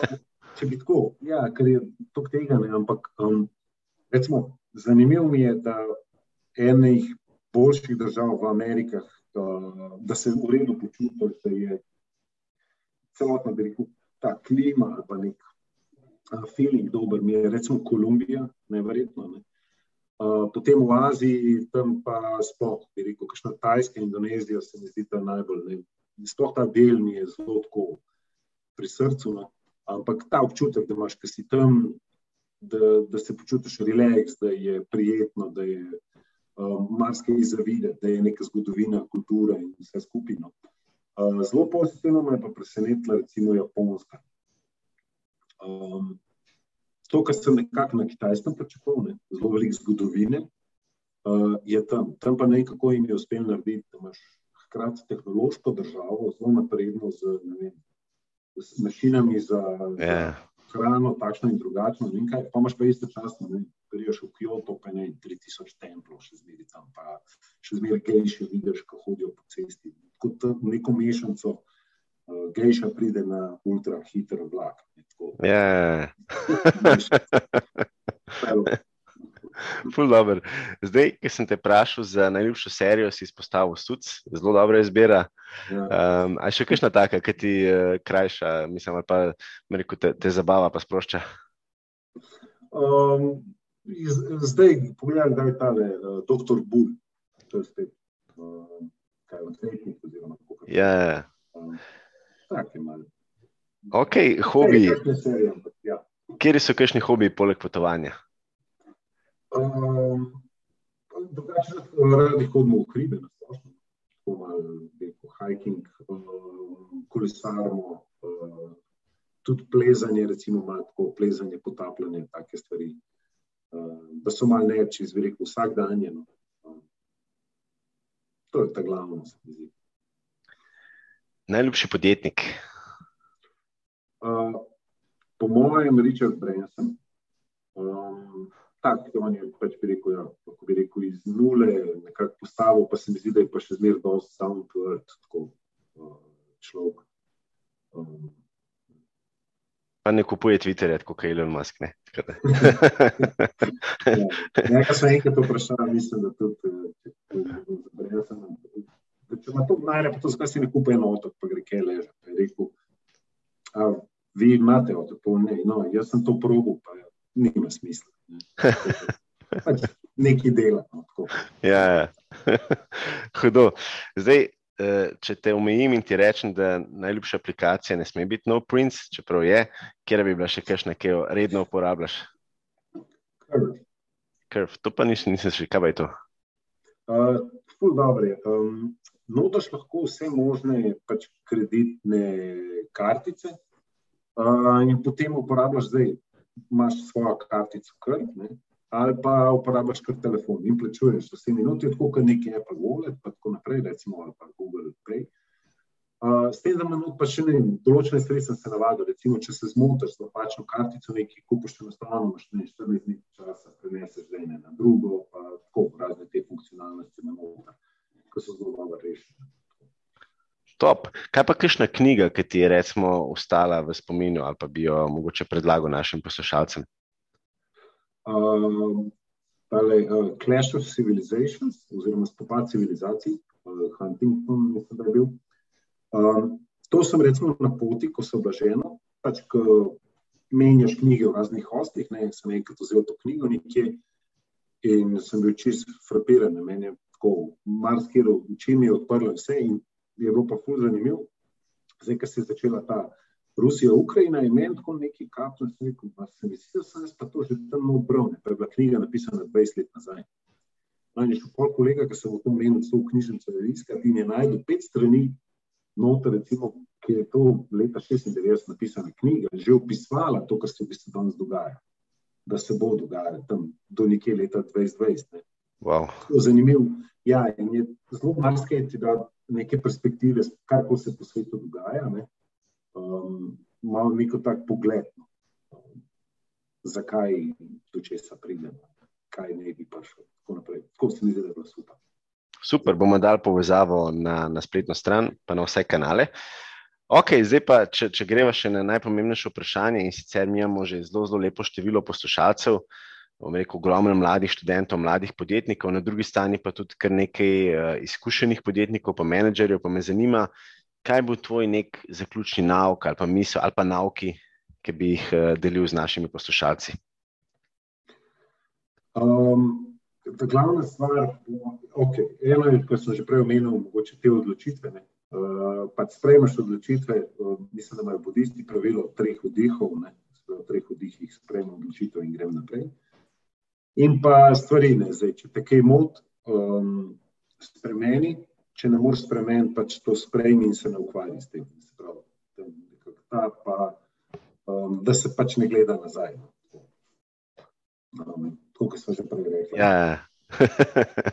Če bi tako, ja, ker je to tega, ne, ampak um, recimo, zanimivo mi je, da enih boljših držav v Amerikah, da, se v redu počutiš, da je celotna, bi rekel, ta klima ali pa nek feeling dober, mi je recimo Kolumbija, neverjetno. Ne. Potem v Aziji, tam pa sploh, bi rekel, kakšna Tajska, Indonezija se mi zdi ta najbolj. Ne. Sploh ta del mi je zelo tako pri srcu, no. ampak ta občutek, da imaš, ki si tam, da, da se počutiš relaks, da je prijetno, da je um, marsikaj zavideti, da je neka zgodovina, kultura in vse skupino. Uh, zelo pozitivno me je pa presenetila, recimo, Japonska. Um, to, kar sem nekako na kitajskem pričakoval, ne, zelo veliko zgodovine, uh, je tam. Tam pa nekako jim je uspelo narediti, da imaš hkrati tehnološko državo, zelo napredno z, ne vem, z mašinami za, za
ja.
Hrano, takšno in drugačno. Ne vem kaj, pa imaš pa istočasno, ne, priješ v Kyoto, pa ne 3000 templov, še zmeri tam, pa še zmeri gejše vidiš, ko hodijo po cesti. Kot neko mešanico, uh, gejša pride na ultra hiter vlak. ne, tako.
Ja,
Evo,
ful dobro. Zdaj, ki sem te vprašal za najljubšo serijo, si izpostavil Suc, zelo dobra izbira.
ja.
Um, a še kakšna taka, ki ti uh, krajša, mislim, ali pa rekel, te, te zabava, pa sprošča?
Um, iz- zdaj, pogledaj, da je tale uh, doktor Bull, to je spet, uh, kaj odvetnik, oziroma kako
Ja,
um, tak je malo.
ok, hobi.
Ampak ja.
Kje so kakšni hobiji poleg potovanja?
Um, drugače, radi hodimo v hribe, na splošno, tako malo, neko hiking, um, kolesarimo, um, tudi plezanje, recimo malo tako plezanje, potapljanje, take stvari. Um, da so malo neči, zverik vsak dan. No. Um, to je ta mi zdi.
Najljubši podjetnik?
Uh, po mojem, Richard Branson. Um, tak, on je pač bi rekel, ja, kako bi rekel, iz nule nekako postavil, pa se mi zdi, da je pa še zmeraj dosti earth, tako uh, človek. Um,
Pa ne kupuje Twitterja, kot je Elon Musk. Ne,
ja, nekaj sem enkrat vprašal, mislim, da tudi, če, če, če, če, če ima to denarja, pa to zakaj si ne kupi eno otok, pa gre kaj leže. Rekel, a vi imate otok, pa ne, no, jaz sem to probil, pa nima smisla. Pač nekaj dela. No,
ja, ja. hudo. Zdaj, eh, če te omejim in ti rečem, da najljubša aplikacija ne sme biti No Prince, čeprav je, kjer bi bila še kakšna, ki jo redno uporabljaš?
Curve.
Curve. To pa nisem, nisem še, kaj je to?
Uh, ful dobro je. Um, notaš lahko vse možne pač kreditne kartice, uh, in potem uporabljaš zdaj, imaš svojo kartico, kar, ne, ali pa uporabljaš kar telefon in plačuješ vse minute, tako kot neki Apple Wallet, pa tako naprej, recimo ali pa Google Pay. Uh, s tem, da imamo pa še ne, določene sem se navadil. Recimo, če se zmotiš z napačno kartico, nekaj kupiš, enostavno imaš ne 14 dni časa, preneseš z ene na drugo, pa tako razne te funkcionalnosti na noter ki so zelo dobro rešene.
Top. Kaj pa kakšna knjiga, ki ti je recimo ostala v spominu ali pa bi jo mogoče predlagal našim poslušalcem?
Um, tale, uh, Clash of Civilizations oziroma Spopad civilizacij, uh, Huntington, mislim, da je bil. Um, to sem recimo na poti, ko sem blaženo, pač ko menjaš knjige v raznih hostih, ne, sem enkrat vzel to knjigo nekje in sem bil čist frapiran, meni je tako marsikaj oči mi je odprlo vse in je bilo pa ful zanimiv. Zdaj, ko se je začela ta Rusija, Ukrajina in meni tako neki kapno, sem rekel, pa se mi zdi, da sem jaz pa to že tam obral, pa je bila knjiga napisana 20 let nazaj. No, in je šel pol kolega, ki sem v tom menu vse v knjižnico iskati in je najdel pet strani noter, recimo, ki je to leta 96 napisana knjiga, že opisovala to, kar se v bistvu danes dogaja, da se bo dogajalo tam do nekje leta 2020. Ne.
Wow.
Zanimivo. Ja, in je zelo marsikaj ti da neke perspektive, kar se po svetu dogaja. Um, malo neko tak pogled, um, zakaj do česa pridemo, kaj ne bi prišlo. Tako naprej. Tako se mi zdi, da je bilo super.
Super, bomo dali povezavo na, na spletno stran, pa na vse kanale. Ok, zdaj pa, če, če greva še na najpomembnejše vprašanje, in sicer mi imamo že zelo, zelo lepo število poslušalcev bom rekel, ogromno mladih študentov, mladih podjetnikov, na drugi strani pa tudi kar nekaj uh, izkušenih podjetnikov, pa menedžerjev. Pa me zanima, kaj bo tvoj nek zaključni nauk ali pa misel ali pa nauki, ki bi jih uh, delil z našimi poslušalci.
Um, glavna stvar, okay, eno je, kar sem že prej omenil, mogoče te odločitve. Uh, pa sprejmeš odločitve, uh, mislim, da imajo budisti pravilo treh vdihov, ne? v treh vdihih sprejmem odločitev in grem naprej. Uh, In pa stvari, ne, zdaj, če te kaj mot, um, spremeni, če ne moreš spremeniti, pač to sprejmi in se ne ukvarji s tem. Se pravi, ta, pa, um, da se pač ne gleda nazaj. Um, to, kar smo že prej rekli.
Ja, ja.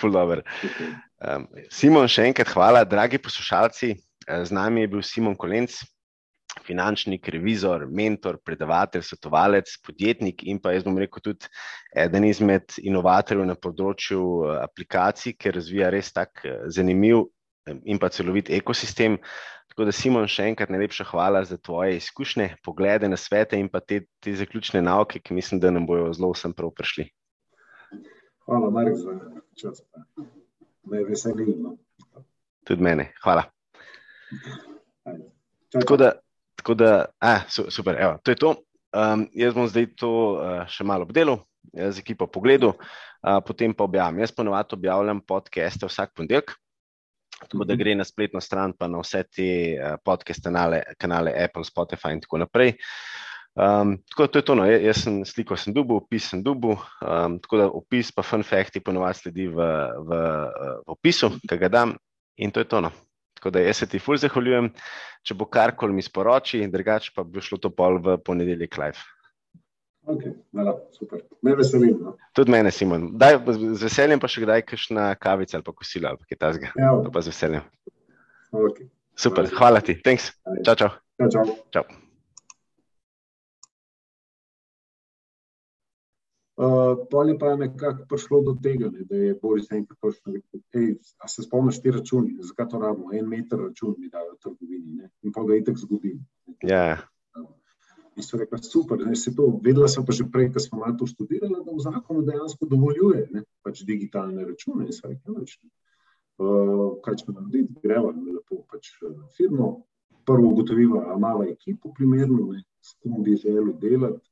Um, Simon, še enkrat hvala, dragi poslušalci. Z nami je bil Simon Kolenc, finančnik, revizor, mentor, predavatelj, svetovalec, podjetnik in pa jaz bom rekel tudi eden izmed inovatorjev na področju eh, aplikacij, ker razvija res tak eh, zanimiv eh, in pa celovit ekosistem. Tako da, Simon, še enkrat najlepša hvala za tvoje izkušnje, poglede na svete in pa te, te zaključne nauke, ki mislim, da nam bojo zelo vsem prav prišli.
Hvala, Marek, za čas. Me veseli. No.
Tudi mene. Hvala. Tako da, Tako da, a, super, evo, to je to. Um, jaz bom zdaj to uh, še malo obdelal, z ekipo pogledal, uh, potem pa objavim. Jaz ponovadi objavljam podcaste vsak ponedeljek, tako da mhm. gre na spletno stran, pa na vse te uh, podcast kanale, kanale Apple, Spotify in tako naprej. Um, tako da to je to. No. Jaz sem sliko sem dubu, opis sem dubu, um, tako da opis pa fun facti ponovadi sledi v, v, v opisu, ki ga dam in to je to. No. Tako da jaz se ti ful zahvaljujem, če bo karkoli mi sporoči, drugače pa bi šlo to pol v ponedeljek live.
Okay, nala, super. Me veselim. No.
Tudi mene, Simon. Daj, z veseljem pa še kdaj kakšna kavica ali pa kosila ali kaj tasga. Ja. To pa z veseljem.
Okay.
Super, hvala ti. Thanks. Čau, čau.
Čau, čau.
čau.
Uh, pol je pa nekako prišlo do tega, ne, da je Boris enkrat točno rekel: hej, a se spomniš ti računi, zakaj to rabimo? En meter račun mi dajo v trgovini ne, in pa ga itek zgodi.
Ja.
In so rekli, super, ne, se to, vedela sem pa že prej, ko smo malo to študirali, da v zakonu dejansko dovoljuje ne, pač digitalne račune. In so rekli, noč, uh, kaj ćemo narediti, greva, lepo pač uh, firmo. Prvo ugotovila, a mala ekipa primerno, ne, s kom bi želel delati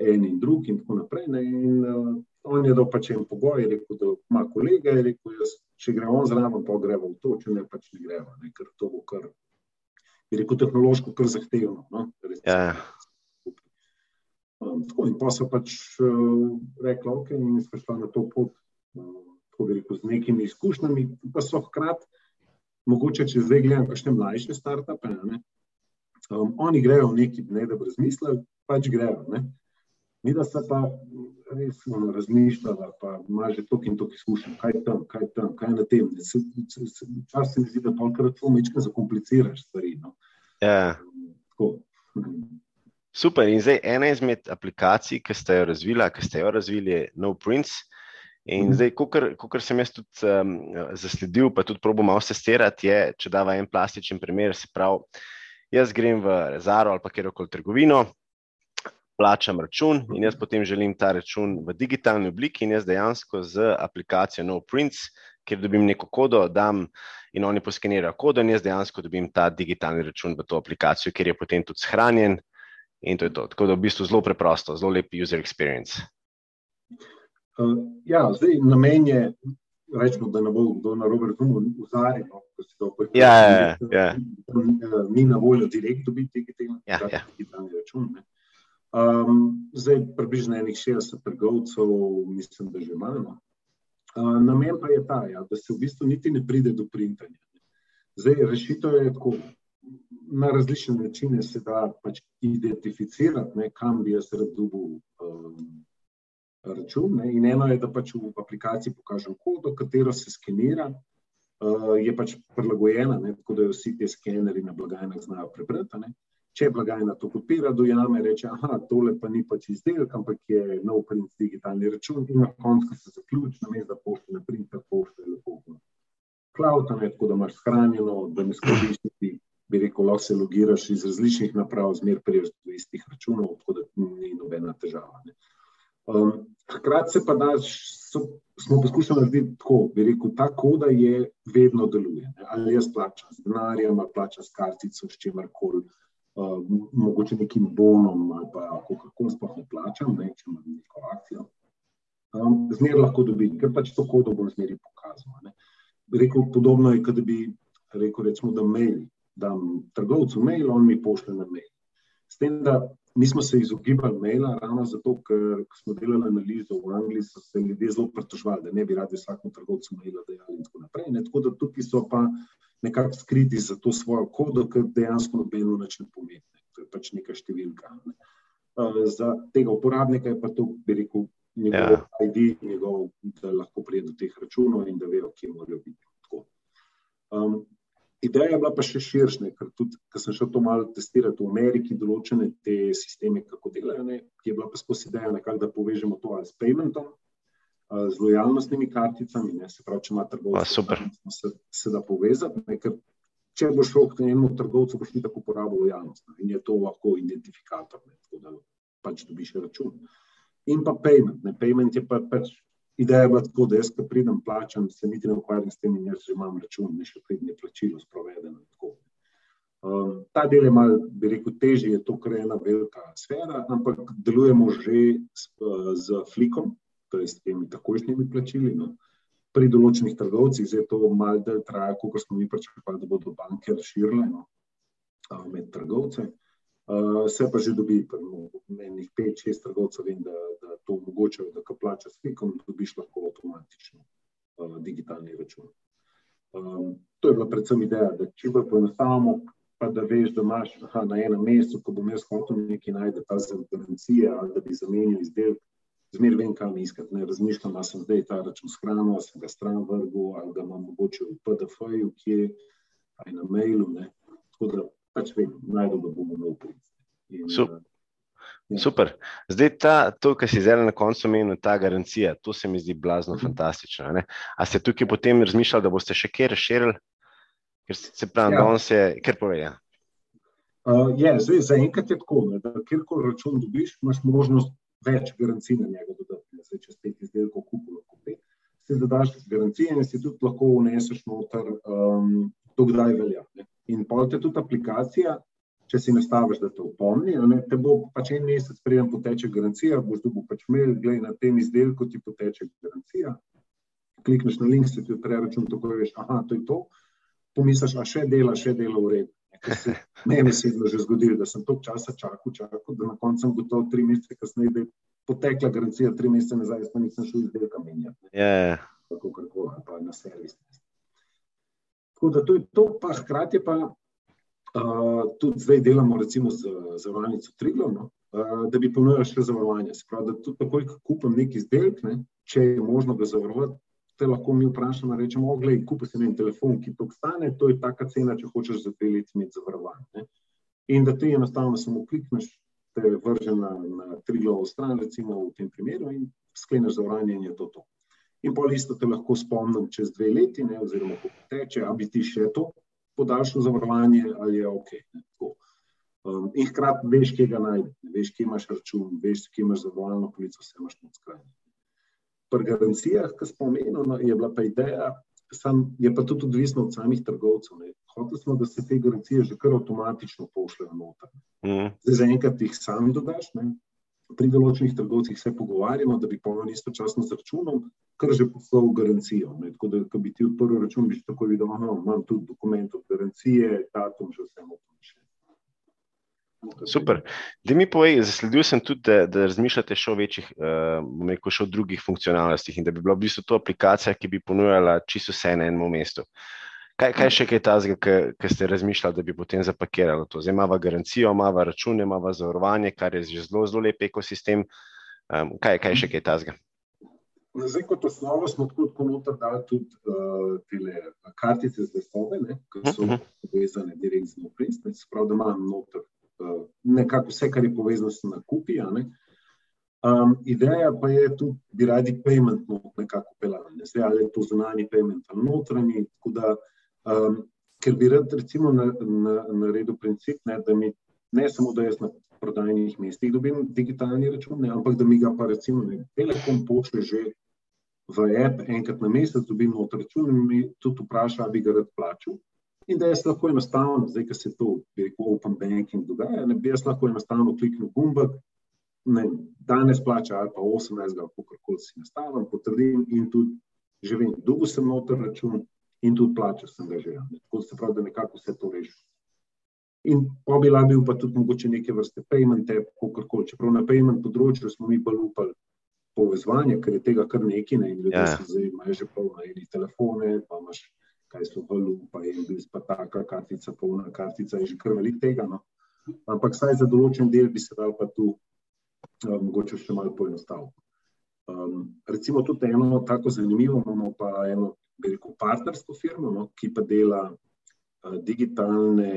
en in drug, in tako naprej. Ne, in, on je dal pač en pogoj, rekel, da ima kolega, je rekel, jaz, če gremo zraven, pa gremo v to, če ne pač ne gremo, ne, ker to bo kar, je rekel, tehnološko kar zahtevno. No,
ja.
um, tako, in pa so pač uh, rekli, ok, in smo šli na to pot. Uh, Rekel, z nekimi izkušnjami, pa so hkrati, mogoče če zdaj gledam, kakšne mlajše startupe, um, oni grejo v neki dne, da bi razmislili, pač grejo. Ne? Mi da se pa res razmišljamo, pa ima že toliko in toliko izkušenj, kaj tam, kaj tam, kaj na tem. Včasih se mi zdi, da tolkrat to mečke zakompliciraš stvari. No.
Ja. Super. In zdaj ena izmed aplikacij, ki ste jo razvili, ki ste jo razvili, je No Prince. In mm. zdaj, kot sem jaz tudi um, zasledil, pa tudi probo malo testirati, je, če dava en plastičen primer, se pravi, jaz grem v Zaro ali pa kjerkoli trgovino, plačam račun in jaz potem želim ta račun v digitalni obliki in jaz dejansko z aplikacijo NoPrints, kjer dobim neko kodo, dam in oni poskenirajo kodo in jaz dejansko dobim ta digitalni račun v to aplikacijo, kjer je potem tudi shranjen in to je to. Tako da v bistvu zelo preprosto, zelo lep user experience.
Uh, ja, zdaj namen je, rečemo, da ne bo kdo na robu razumel, vzarjen, no, ko se to
pojavlja. Ja, ja, ja.
Ni na voljo direkt dobiti digitalni,
ja, ja.
digitalni račun. Ne. Um, zdaj, približno enih 60 trgovcev, mislim, da že imamo. Uh, namen pa je ta, ja, da se v bistvu niti ne pride do printanja. Zdaj, rešitev je tako. Na različne načine se da pač identificirati, ne, kam bi jaz rad dobil um, račun. Ne. In eno je, da pač v aplikaciji pokažem kodo, katero se skenira, uh, je pač prilagojena, ne, tako da jo vsi ti skeneri na blagajnah znajo prebrati. Če blagajna to kopira, dojame in reče: Ah, tole pa ni pač izdelek, ampak je nov print digitalni račun. In na koncu se zaključi, na mestu pošte, na printer pošte, lepo. Cloud, ne, tako da imaš shranjeno, da ne skrbiš, ti bi rekel, lahko se logiraš iz različnih naprav, zmer priješ do istih računov, tako da ni nobena težava. Um, hkrati se pa daš, so, smo poskušali narediti tako, bi rekel, ta koda je vedno deluje. Ne. Ali jaz plačam z denarjem, ali plačam s kartico, s čimerkoli. Uh, mogoče nekim bonom ali pa kako sploh ne plačam, ne, če imam neko akcijo. Um, zmer lahko dobim, ker pač to kodo bom zmeri pokazal. Rekel, podobno je, da bi rekel, recimo, da mail, dam trgovcu mail, on mi pošle na mail. S tem, da mi smo se izogibali maila, ravno zato, ker smo delali analizo v Angliji, so se ljudje zelo pritožvali, da ne bi radi vsakemu trgovcu maila dejali in tako naprej. Ne. Tako da tukaj so pa nekako skriti za to svojo kodo, ki dejansko nobeno več ne pomeni. To je pač neka številka. Ne. Uh, za tega uporabnika je pa to, bi rekel, njegov ja. ID, njegov, da lahko pride do teh računov in da vejo, kje morajo biti. Um, ideja je bila pa še širša, ker tudi, ko sem šel to malo testirati v Ameriki, določene te sisteme, kako delajo, ne, je bila pa skozi ideja, nekak, da povežemo to ali s paymentom, z lojalnostnimi karticami, ne, se pravi, če ima trgovec, se, se da povezati. Ne, ker, če boš šel k enemu trgovcu, boš ti tako uporabil lojalnost ne, in je to lahko identifikator, ne, tako da pač dobiš račun. In pa payment. Ne, payment je pa pač ideja, da tako, da jaz, ko pridem, plačam, se niti ne ukvarjam s tem, in jaz že imam račun, ne še pridem plačilo sprovedeno. Um, ta del je malo, bi rekel, težji, je to, ker je ena velika sfera, ampak delujemo že s, z flikom, to je s temi takošnjimi plačili. No. Pri določenih trgovcih je to malo del traja, kot smo mi pričakovali, da bodo banke razširile no, med trgovce. Uh, se pa že dobi, enih pet, šest trgovcev, vem, da, da to omogočajo, da ka plača s klikom, dobiš lahko avtomatično uh, digitalni račun. Um, to je bila predvsem ideja, da če bo poenostavimo, pa da veš, da imaš aha, na enem mestu, ko bom jaz hotel nekaj najti, ta za garancije ali da bi zamenil izdelek, zmer vem, kam iskati. Ne razmišljam, da sem zdaj ta račun shranil, sem ga stran vrgel ali ga imam mogoče v PDF-ju, kje ali na mailu. Ne. Tako da pač vem, najbolj da bomo imeli prijeti.
Super. Ja. Super. Zdaj, ta, to, kar si zdaj na koncu omenil, ta garancija, to se mi zdi blazno mm. fantastično. Ne? A ste tukaj potem razmišljali, da boste še kje razširili? Ker se pravi, ja. da on se, ker pove. Ja.
Uh, je, zdaj, za enkrat je tako, ne, da kjerkoli račun dobiš, imaš možnost več garancij na njega dodati. Zdaj, če spet izdelkov lahko pet. Si zadaš garancije in si tudi lahko vneseš noter, um, dokdaj velja. Ne. In pa te tudi aplikacija, če si nastaviš, da te opomni, ne, te bo pač en mesec preden poteče garancija, boš dobil pač mail, gledaj na tem izdelku, ti poteče garancija. Klikneš na link, se ti odpre račun, tako veš, aha, to je to. Pomisliš, a še dela, še dela v redu. Meni se je že zgodilo, da sem toliko časa čakal, čakal, da na koncu sem gotovo tri mesece kasneje, da je potekla garancija tri mesece nazaj, pa nisem šel izdelka menjati.
Yeah.
Tako kot pa na servis. Tako da to je to, pa hkrati pa uh, tudi zdaj delamo recimo z zavarovalnico Triglav, no, uh, da bi ponujali še zavarovanje. Se pravi, da tudi takoj, ko kupim neki izdelek, ne, če je možno ga zavarovati, te lahko mi vprašamo, rečemo, oglej, kupi si en telefon, ki to stane, to je taka cena, če hočeš za dve leti imeti zavarovanje. In da ti enostavno samo klikneš, te vrže na, na Triglav stran, recimo v tem primeru in skleneš zavarovanje in je to to. In pol isto te lahko spomnim čez dve leti, ne, oziroma ko teče, a bi ti še to podaljšal zavarovanje ali je ok. Ne, um, in hkrati veš, kje ga najdeš, veš, kje imaš račun, veš, kje imaš zavarovalno polico, vse imaš na skrajni. Pri garancijah, ki smo omenili, je bila pa ideja, sam, je pa tudi odvisno od samih trgovcev. Hoteli smo, da se te garancije že kar avtomatično pošljejo noter. Mm. Zdaj, zaenkrat jih sam dodaš, ne, pri določenih trgovcih se pogovarjamo, da bi polno istočasno z računom, kar že poslal garancijo. Ne. Tako da, ko bi ti odprl račun, bi tako videl, da imam tudi dokument od garancije, datum, že vse moče.
Super. Da mi povej, zasledil sem tudi, da, da razmišljate še o večjih, uh, še o drugih funkcionalnostih in da bi bila v bistvu to aplikacija, ki bi ponujala čisto vse na enem mestu. Kaj, kaj še je tazga, ki ste razmišljali, da bi potem zapakirali to? Zdaj imamo garancijo, imamo račune, imamo zavarovanje, kar je že zelo, zelo lep ekosistem. Um, kaj, kaj še je tazga?
Zdaj, kot osnovo smo tako kot noter dali tudi uh, te kartice z vesobe, ki so uh mhm. -huh. povezane direkt z noprinc. Sprav, da imam noter uh, nekako vse, kar je povezano s nakupi. Um, ideja pa je tudi, da bi radi payment nekako pelali. Zdaj, ali je to zunanji payment ali notranji. Um, ker bi rad, recimo, naredil na, na princip, ne, da mi ne samo, da jaz na prodajnih mestih dobim digitalni račun, ne, ampak da mi ga pa recimo ne, Telekom pošle že v app enkrat na mesec, dobim noter račun in mi tudi vpraša, ali bi ga rad plačal. In da jaz lahko enostavno, zdaj, ko se to, bi rekel, open banking dogaja, ne bi jaz lahko enostavno kliknil gumbek, ne, danes plača ali pa 18, ali kako koli si nastavim, potrdim in tudi že vem, dolgo sem noter račun, in tudi plačal sem ga že. Tako se pravi, da nekako vse to reši. In pa bi lahko bil pa tudi mogoče neke vrste payment, kako koli. Čeprav na payment področju smo mi bolj upali povezovanje, ker je tega kar nekaj, ne? in ljudje ja. se zdaj imajo že polno eni telefone, pa imaš kaj so valu, pa je bil pa taka kartica, polna kartica, je že kar velik tega. No? Ampak saj za določen del bi se dal pa tu uh, mogoče še malo poenostaviti. Um, recimo tudi eno tako zanimivo, imamo pa eno rekel, partnersko firmo, no, ki pa dela uh, digitalne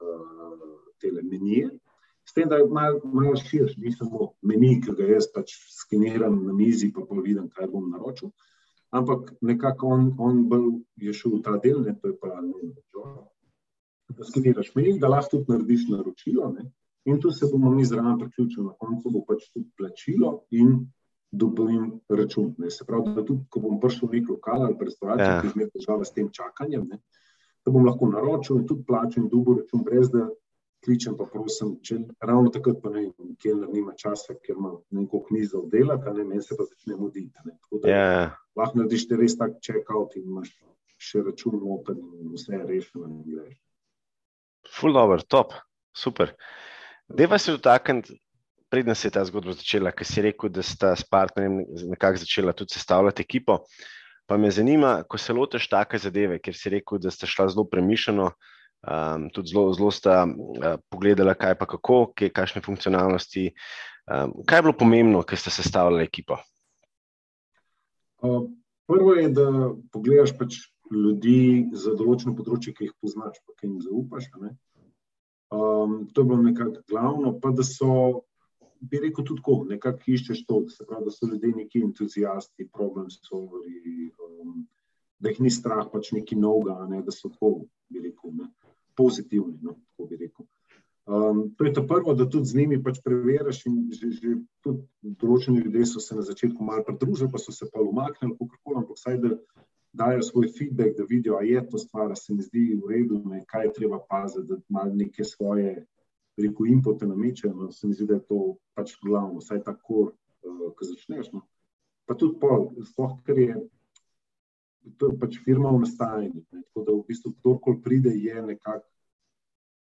uh, menije. S tem, da je malo mal širši, ni samo meni, ki ga jaz pač skeniram na mizi, pa pa vidim, kaj bom naročil. Ampak nekako on, on je šel v ta del, ne, to je pa vem, da skeniraš meni, da lahko tudi narediš naročilo. Ne, in tu se bomo mi zraven priključili, na koncu bo pač tudi plačilo in dobim račun. Ne. Se pravi, da tudi, ko bom prišel v nek lokal ali restavracijo, ja. ki ima težave s tem čakanjem, ne, da bom lahko naročil in tudi plačil in dobil račun, brez da kličem, pa prosim, če ravno takrat pa ne vem, kje nima časa, ker ima neko knjigo oddelati, a ne meni se pa začne muditi. Tako da ja. lahko narediš te res tak check-out in imaš še račun noter in vse je rešeno in greš.
Full over, top, super. Deva se dotakniti, predtem se je ta zgodba začela, ker si rekel, da sta s partnerjem nekako začela tudi sestavljati ekipo. Pa me zanima, ko se lotiš take zadeve, ker si rekel, da sta šla zelo premišljeno, um, tudi zelo, zelo sta uh, pogledala, kaj pa kako, kaj, kakšne funkcionalnosti. Um, kaj je bilo pomembno, ker ste sestavljali ekipo?
Uh, prvo je, da pogledaš pač ljudi za določeno področje, ki jih poznaš, pa ki jim zaupaš. Um, to je bilo nekako glavno, pa da so bi rekel, tudi tako, nekako iščeš to, da, pravi, da so ljudje neki entuzijasti, problem solveri, um, da jih ni strah pač neki novega, ne, da so tako, bi rekel, ne, pozitivni. No, tako bi rekel. Um, to je to prvo, da tudi z njimi pač preveriš. Že, že tudi določeni ljudje so se na začetku malo pridružili, pa so se pa umaknili, kako koli, ampak vsaj da dajo svoj feedback, da vidijo, ali je to stvar, se mi zdi v redu, ne, kaj je treba paziti, da imajo neke svoje rekel, inpute namečejo, no, se mi zdi, da je to pač glavno, vsaj tako, uh, ko začneš. No. Pa tudi pol, sploh, ker je to je pač firma v nastajanju. Ne, tako da v bistvu kdorkoli pride, je nekako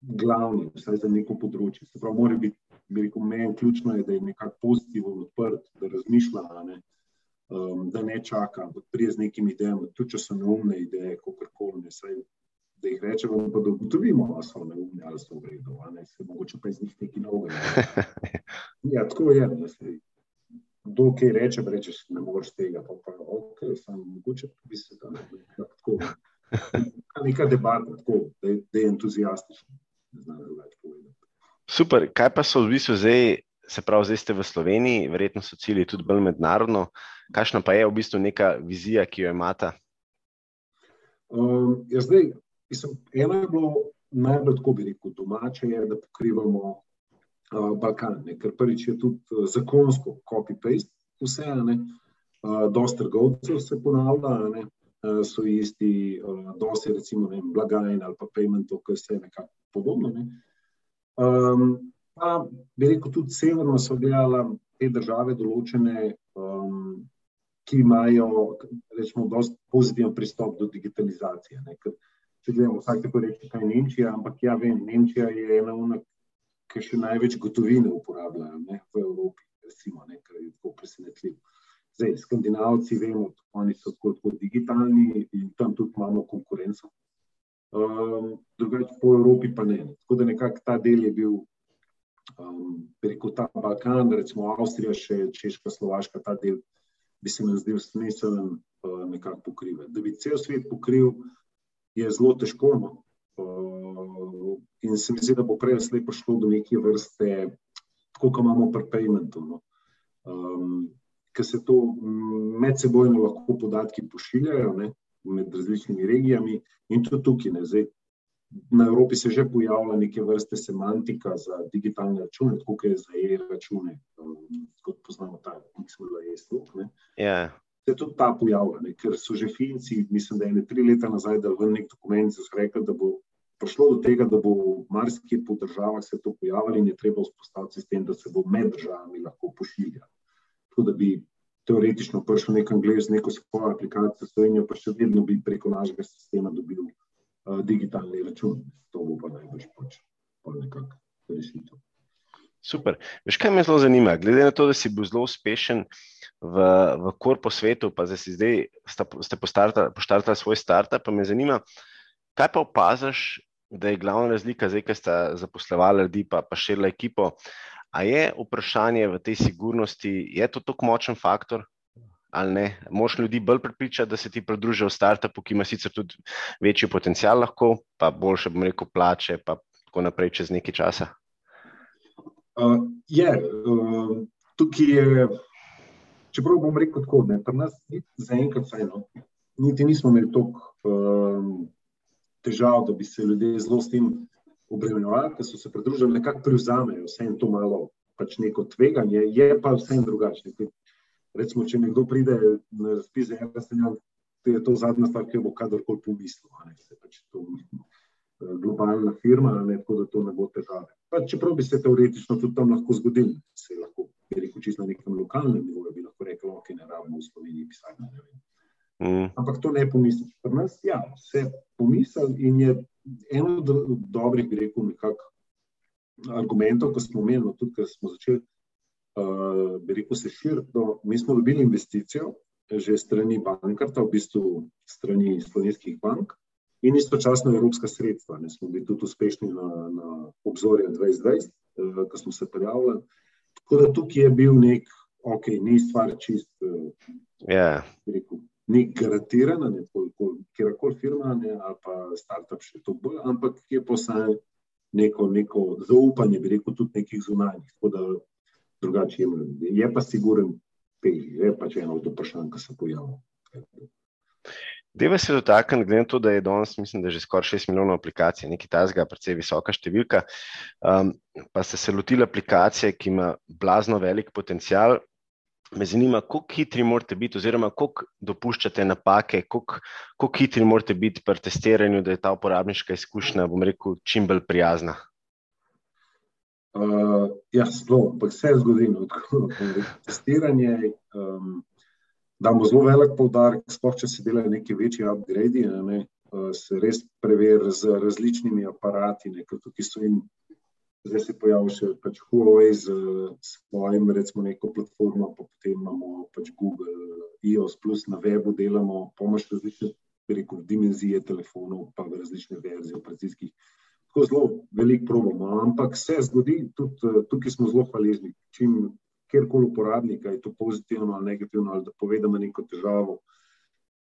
glavni, vsaj za neko področje. Se pravi, mora biti, bi rekel, meni ključno je, da je nekako pozitiven, odprt, da razmišlja, ne, um, da ne čaka, da prije z nekimi idejami, tudi če so neumne ideje, kako koli, da jih rečemo, pa da ugotovimo, ali so neumni ali so v redu, ali se mogoče pa iz njih nekaj novega. Ja, tako je, da se kdo kaj reče, rečeš, ne moreš tega, pa pa ok, samo mogoče bi se da tako. Neka debata, tako, da, je, da je entuzijastična.
Super, kaj pa so v bistvu zdaj, se pravi, zdaj ste v Sloveniji, verjetno so cilji tudi bolj mednarodno. Kakšna pa je v bistvu neka vizija, ki jo imate?
Um, ja, zdaj, Mislim, eno je bilo najbolj tako, bi rekel, domače, je, da pokrivamo Balkan, ne? ker prvič je tudi uh, zakonsko copy-paste, vse ene, uh, dosta trgovcev se ponavlja, ne? So isti, uh, dosti recimo ne, blagajn ali pa paymentov, ki se nekako podobno. Ne? Um, pa bi rekel, tudi severno so gledala te države določene, um, ki imajo, rečemo, dosti pozitiven pristop do digitalizacije. Ne? Ker, če gledamo, vsak tako reče, kaj je Nemčija, ampak ja, vem, Nemčija je ena njih, ki še največ gotovine uporabljajo ne, v Evropi, recimo, ne, kar je tako presenetljivo. Zdaj, skandinavci, vemo, oni so tako, tako digitalni in tam tudi imamo konkurenco. Um, drugače po Evropi pa ne. Tako da nekako ta del je bil, um, rekel ta Balkan, recimo Avstrija, še Češka, Slovaška, ta del bi se nam zdel smiseln uh, nekako pokrivati. Da bi cel svet pokril, je zelo težko. No. Uh, in se mi zdi, da bo prej slepo šlo do neke vrste, tako kot imamo pri paymentu. No. Um, ker se to medsebojno lahko podatki pošiljajo ne, med različnimi regijami, in tudi tukaj. Ne, zdaj, na Evropi se že pojavlja neke vrste semantika za digitalne račune, tako kot je za e-račune, um, kot poznamo ta XML-SLOK. Yeah se tudi ta pojavlja, ne? ker so že Finci, mislim, da je ne tri leta nazaj, da v nek dokument rekli, da bo prišlo do tega, da bo marsikje po državah se to pojavilo in je treba vzpostaviti sistem, da se bo med državami lahko pošiljalo. Tako da bi teoretično prišel nek angliš z neko svojo aplikacijo, Slovenijo pa še vedno bi preko našega sistema dobil uh, digitalni račun. To bo pa najbolj pač, pa nekako rešitev.
Super. Veš, kaj me zelo zanima? Glede na to, da si bil zelo uspešen v, v korpo svetu, pa zdaj si zdaj ste poštartali svoj startup, pa me zanima, kaj pa opaziš, da je glavna razlika zdaj, ker ste zaposlovali ljudi, pa, pa širili ekipo. A je vprašanje v tej sigurnosti, je to tako močen faktor? Ali ne, moš ljudi bolj pripričati, da se ti pridružijo v startupu, ki ima sicer tudi večji potencial, lahko, pa boljše, bom rekel, plače, pa tako naprej čez nekaj časa.
Uh, je, uh, tukaj je, čeprav bom rekel tako, da pri nas zaenkrat vseeno, niti nismo imeli toliko uh, težav, da bi se ljudje zelo s tem obremenjevali, ker so se pridružili, nekako prevzamejo vse to malo pač neko tveganje, je pa vse drugače. Recimo, če nekdo pride na razpis za enega stanja, je to zadnja stvar, ki bo kadarkoli pomislil. Pač to globalna firma, ne, tako da to ne bo težave. Pa, čeprav bi se teoretično tudi tam lahko zgodilo, se lahko rekel, čisto na nekem lokalnem nivoju, bi lahko rekel, ok, ne rabimo v Sloveniji pisati. Mm. Ampak to ne pomisliš. Pri nas ja, se pomisli in je eno od dobrih, bi rekel, nekako argumentov, ko smo imeli, no, tudi ko smo začeli, uh, bi rekel, se širiti. No, mi smo dobili investicijo že strani bankarta, v bistvu strani slovenskih bank in istočasno evropska sredstva. Ne smo bili tudi uspešni na, na obzorju 2020, uh, ko smo se prijavili. Tako da tukaj je bil nek, ok, ni stvar čist. Uh,
yeah.
rekel, ni garantirana, ne kjerkoli firma ne, ali pa startup še to bolj, ampak je posaj neko, neko zaupanje, bi rekel, tudi nekih zunanjih. Tako da drugače je, je pa siguren, teži, je pa če eno od vprašanj, ki se pojavlja.
Deva se dotakniti, glede na to, da je danes, mislim, da je že skoraj 6 milijonov aplikacij, nekaj tazga, predvsej visoka številka, um, pa ste se lotili aplikacije, ki ima blazno velik potencial, me zanima, kako hitri morate biti, oziroma kako dopuščate napake, kako hitri morate biti pri testiranju, da je ta uporabniška izkušnja, bom rekel, čim bolj prijazna.
Uh, ja, zelo, ampak vse je zgodilo. Testiranje, um, damo zelo velik poudarek, sploh če se delajo neki večji upgradi, ne, uh, se res preveri z različnimi aparati, nekaj tukaj so in zdaj se pojavlja še pač Huawei z svojim, recimo, neko platformo, pa potem imamo pač Google, iOS, plus na webu delamo, pomoč različne, rekel, dimenzije telefonov, pa v različne verzije operacijskih. Tako zelo veliko probamo, ampak se zgodi, tudi tukaj smo zelo hvaležni. Čim kjerkoli uporabnika je to pozitivno ali negativno, ali da povedamo neko težavo,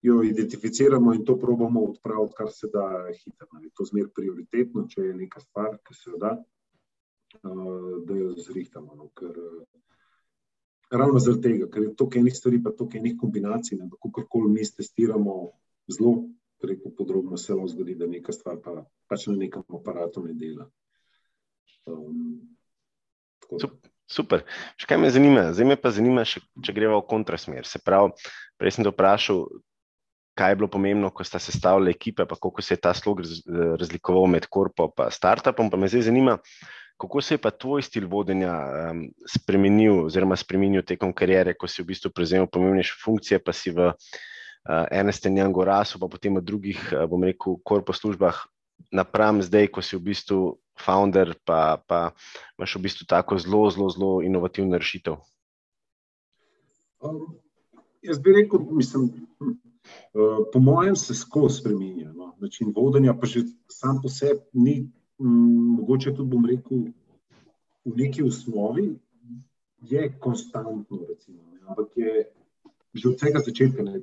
jo identificiramo in to probamo odpraviti, kar se da hitro. Je to zmer prioritetno, če je neka stvar, ki se jo da, da jo zrihtamo. No, ker, ravno zaradi tega, ker je toliko enih stvari, pa toliko enih kombinacij, da kakorkoli mi testiramo zelo preko podrobno, se lahko zgodi, da neka stvar pa, pač na nekem aparatu ne dela. Um,
Super. Še kaj me zanima? Zdaj me pa zanima, še, če greva v kontrasmer. Se pravi, prej sem te vprašal, kaj je bilo pomembno, ko sta sestavljali ekipe, pa kako se je ta slog razlikoval med korpo in startupom. Pa me zdaj zanima, Kako se je pa tvoj stil vodenja um, spremenil, oziroma spremenil tekom karijere, ko si v bistvu prevzel pomembnejše funkcije, pa si v uh, enem Jangu Rasu, pa potem v drugih, uh, bom rekel, korpo službah, napram zdaj, ko si v bistvu founder, pa, pa imaš v bistvu tako zelo, zelo, zelo inovativno rešitev?
Um, jaz bi rekel, mislim, uh, po mojem se skozi spremenja. No? Način vodenja, pa že sam po sebi ni Mm, mogoče tudi bom rekel, v neki osnovi je konstantno, recimo, ampak je že od vsega začetka. Ne,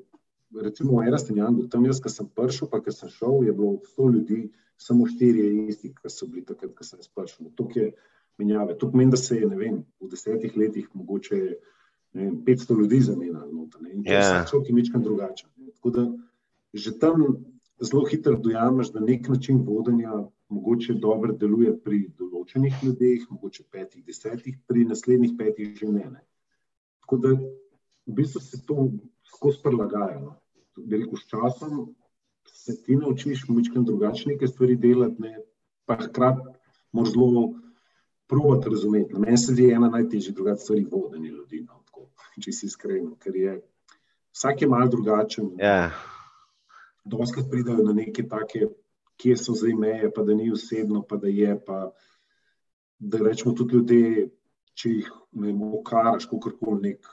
recimo v Erastenjangu, tam jaz, ki sem prišel, pa ki sem šel, je bilo 100 ljudi, samo štiri isti, ki so bili takrat, ko sem jaz prišel. To je menjave. To pomeni, da se je vem, v desetih letih mogoče vem, 500 ljudi zamenjalo. In to je yeah. vsak človek nekaj drugačen. Tako da že tam zelo hitro dojameš, da nek način vodenja mogoče dobro deluje pri določenih ljudeh, mogoče petih, desetih, pri naslednjih petih že ne. ne. Tako da v bistvu se to skozi prilagaja. No. Veliko s časom se ti naučiš močkrat drugačne stvari delati, ne. pa hkrati moraš zelo provat razumeti. Meni se zdi ena najtežjih drugačnih stvari vodenje ljudi, no, tako, če si iskren, ker je vsak je mal drugačen.
Yeah.
Doskrat pridajo na neke take kje so zdaj meje, pa da ni osebno, pa da je. Pa, da rečemo tudi ljudje, če jih ne okaraš, kako koli nek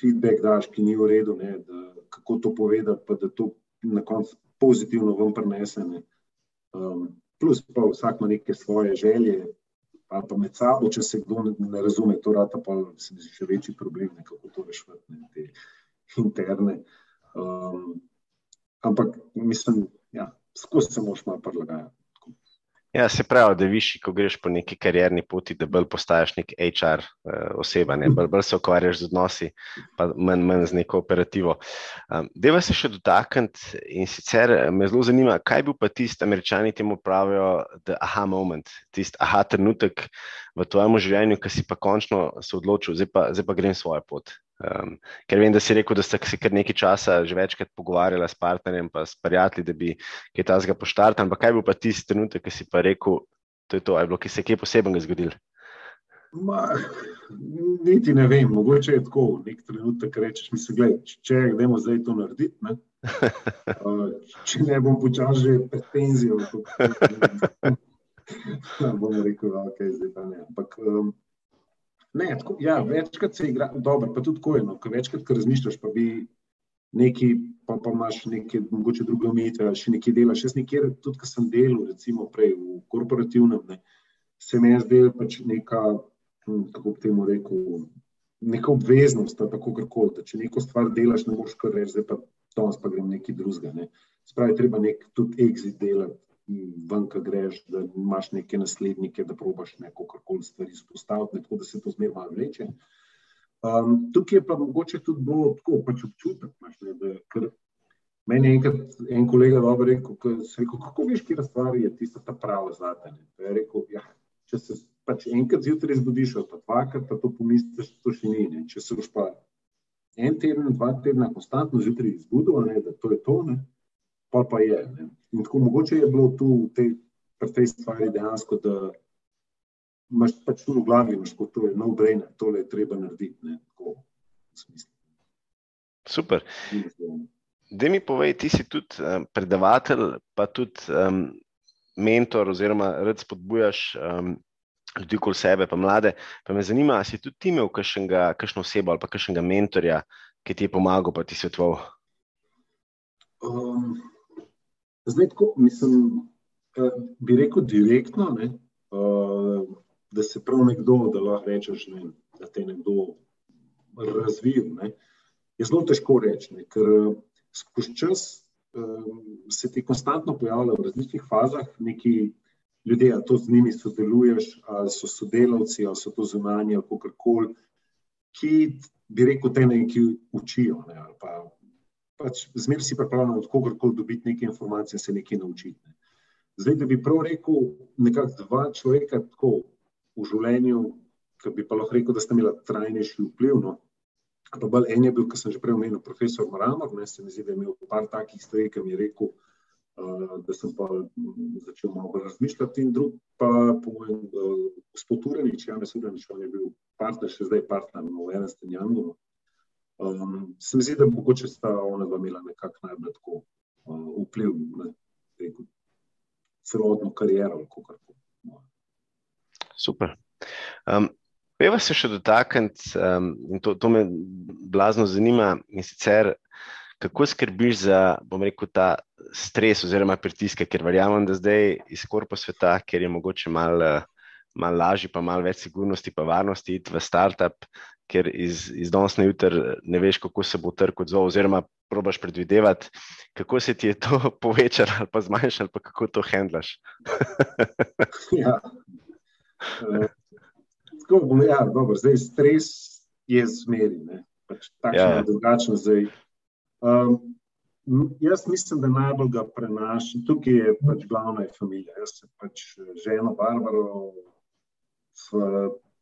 feedback daš, ki ni v redu, ne, da, kako to povedati, pa da to na koncu pozitivno vam prenese. Um, plus pa vsak ima neke svoje želje. Pa, pa med sabo, če se kdo ne, ne razume, to rata pa se mi zdi še večji problem, ne, kako to rešiti, te interne. Um, ampak mislim, ja, skozi se moš malo prilagajati.
Ja, se pravi, da višji, ko greš po neki karjerni poti, da bolj postaješ nek HR uh, eh, oseba, ne? bolj, bolj se ukvarjaš z odnosi, pa manj, manj z neko operativo. Um, Deva se še dotakniti in sicer eh, me zelo zanima, kaj bi pa tisti, američani temu pravijo, the aha moment, tisti aha trenutek v tvojem življenju, ki si pa končno se odločil, zdaj pa, zdaj pa grem svojo pot. Um, ker vem, da si rekel, da ste se kar nekaj časa že večkrat pogovarjali s partnerjem, pa s prijatelji, da bi kaj tasega poštartal. Ampak kaj bi pa tisti trenutek, ki si pa rekel, to je to, ali ki se je kaj posebnega zgodil?
Ma, niti ne vem, mogoče je tako. Nek trenutek rečeš, mi se gledaj, če gremo zdaj to narediti. Ne? Uh, če ne bom počasi že pred penzijo. bom rekel, da okay, zdaj pa ne. Ampak, um, ne, tako, ja, večkrat se igra, dobro, pa tudi tako je. No, večkrat, ko razmišljaš, pa bi neki, pa, pa imaš neke mogoče druge omejitve, ali še nekaj delaš. Jaz nekjer, tudi ko sem delal, recimo prej v korporativnem, ne, se mi je zdelo pač neka, hm, kako bi temu rekel, neka obveznost, tako kar koli. Če neko stvar delaš, ne moreš kar reči, zdaj pa danes pa grem nekaj drugega. Ne. Spravi, treba nek tudi exit delati, ven, ki greš, da imaš neke naslednike, da probaš neko kar koli stvari izpostaviti, tako da se to zmeraj malo vleče. Um, tukaj je pa mogoče tudi bilo tako, pač občutek, imaš, ne, da ker. Meni je enkrat en kolega dobro rekel, rekel kako veš, kje stvar je tista ta prava zlata. Je rekel, ja, če se pač enkrat zjutraj zbudiš, pa dvakrat, pa to pomisliš, to še ni. Ne. Če se boš pa en teden, dva tedna konstantno zjutraj zbudil, ne, da to je to, ne, pa pa je. Ne. In tako mogoče je bilo tu tej, tej stvari dejansko, da imaš pač tu v glavi, imaš kot to je no brainer, tole je treba narediti. Ne, tako,
Super. Da mi povej, ti si tudi um, predavatelj, pa tudi um, mentor, oziroma rad spodbujaš um, ljudi okoli sebe, pa mlade. Pa me zanima, ali si tudi ti imel kakšno osebo ali pa kakšnega mentorja, ki ti je pomagal, pa ti svetoval?
Um, zdaj, tako, mislim, eh, bi rekel direktno, ne, uh, da se prav nekdo, da lahko rečeš, ne, da te nekdo razvil. Ne, je zelo težko reči, ne, ker eh, skozi čas um, se ti konstantno pojavlja v različnih fazah neki ljudje, ali to z njimi sodeluješ, ali so sodelavci, ali so to zunanje, ali kako koli, ki bi rekel, te nekaj učijo. Ne, pa, pač Zmeraj si pripravljen od kogarkoli dobiti nekaj informacij, se nekaj naučiti. Ne. Zdaj, da bi prav rekel, nekako dva človeka tako v življenju, ki bi pa lahko rekel, da sta imela trajnejši vpliv. No. Pa bolj en je bil, ki sem že prej omenil, profesor Mramor, ne se mi zdi, da je imel par takih stvari, ki mi je rekel, Eh, da sem pa začel malo razmišljati. In drug, pa po mojem, eh, gospod Urenič, Jan Sudanič, on je bil partner, še zdaj partner v Enestem Jangu. Um, se mi zdi, da mogoče sta ona dva imela nekako najbolj tako uh, vpliv na rekel, celotno kariero. No.
Super. Um, Peva se še dotakniti, um, in to, to me blazno zanima, in sicer kako skrbiš za, bom rekel, ta stres oziroma pritiske, ker verjamem, da zdaj iz korpo sveta, ker je mogoče malo mal lažje, pa malo več sigurnosti, pa varnosti iti v startup, ker iz, iz danes na jutr ne veš, kako se bo trg odzval, oziroma probaš predvidevati, kako se ti je to povečalo ali pa zmanjšalo, pa kako to handlaš.
ja. Uh, tako bom, ja, dobro, zdaj stres je zmeri, ne. Pač takšno ja. drugačno zdaj. Um, jaz mislim, da najbolj ga prenašam, tukaj je pač glavna je familija. Jaz sem pač žena Barbara,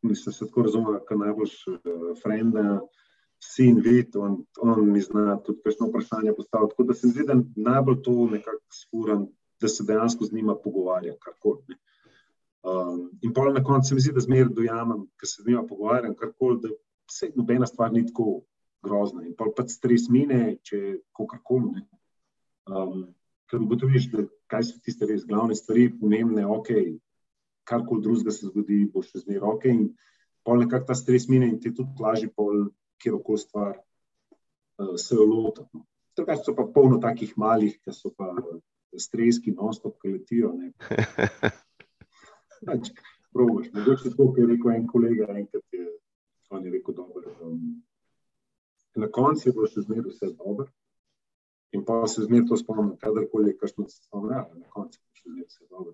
mislim, se tako razumem, kot najboljš uh, frenda, sin vid, on, on mi zna tudi kakšno vprašanje postaviti. Tako da se zdi, da najbolj to nekako sfuram, da se dejansko z njima pogovarjam, karkoli. Um, in pa na koncu se mi zdi, da zmeraj dojamem, ker se z njima pogovarjam, karkoli, da se nobena stvar ni tako grozna. In pa pač stres mine, če kakorkoli. Um, ker ugotoviš, da kaj so tiste res glavne stvari, pomembne, ok, karkoli drugega se zgodi, bo še zmeraj ok. In pa nekako ta stres mine in ti tudi lažje, kjer koli stvar uh, se loti. No. Tukaj so pa polno takih malih, ki so pa streski, non-stop, ki letijo. Pač, probaš. Mogoče to, kar je rekel en kolega, enkrat je, on je rekel, dobro. Um, na koncu je bilo še zmeraj vse dobro. In pa se zmeraj to spomnim, kadarkoli je kakšno stvar, ja, na koncu je še zmeraj vse dobro.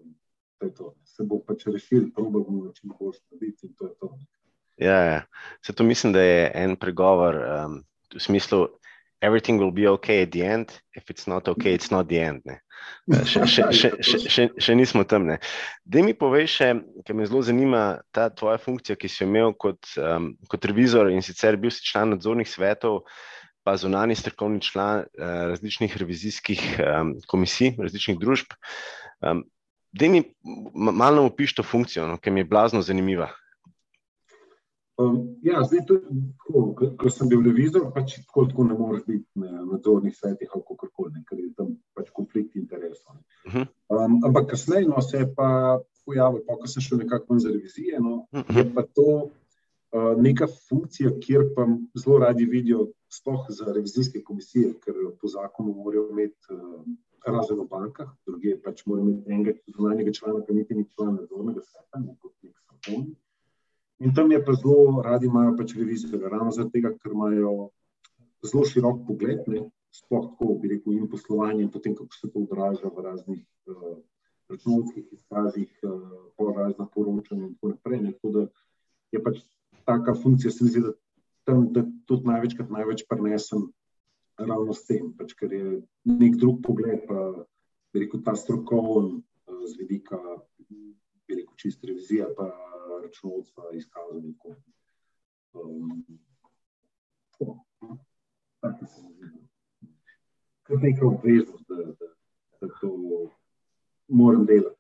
To. Se bo pač rešil, proba bomo čim bolj narediti in to je to.
Ja, ja. Se to mislim, da je en pregovor um, v smislu, everything will be okay at the end, if it's not okay, it's not the end. Še, še, še, še, še, še nismo tam. Da mi poveš, ker me zelo zanima ta tvoja funkcija, ki si jo imel kot, um, kot revizor in sicer bil si član nadzornih svetov, pa zunani strokovni član uh, različnih revizijskih um, komisij, različnih družb. Um, da mi malo opiš to funkcijo, no, ki mi je blazno zanimiva.
Um, ja, zdaj, to, tako, ko sem bil revizor, pač tako, tako ne moreš biti na nadzornih svetih ali kako koli, ker je tam pač konflikt interesov. Uh -huh. um, ampak kasneje no, se je pa pojavil, pa ko sem šel nekako za revizijo. No, je pa to uh, neka funkcija, kjer pa zelo radi vidijo, sploh za revizijske komisije, ker po zakonu morajo imeti uh, razen v bankah, druge pač morajo imeti enega zunanjega člana, ki niti ni član nadzornega sveta, ne kot nek strokovni. In tam je pa zelo radi imajo pač revizijo, ravno zato, ker imajo zelo širok pogled. Ne, sploh tako, bi rekel, in poslovanje, in potem kako se to odraža v raznih uh, računovodskih izkazih, uh, po raznih poročanjih in tako naprej. Ne. Tako da je pač taka funkcija, se mi zdi, da tam da tudi največkrat največ prenesem ravno s tem, pač, ker je nek drug pogled, pa bi rekel ta strokoven uh, z vidika, bi rekel, čist revizija, pa računovodstva izkazov in tako. Um, tako. Se mi zdi kar nekaj obveznost, da, da, da to moram delati.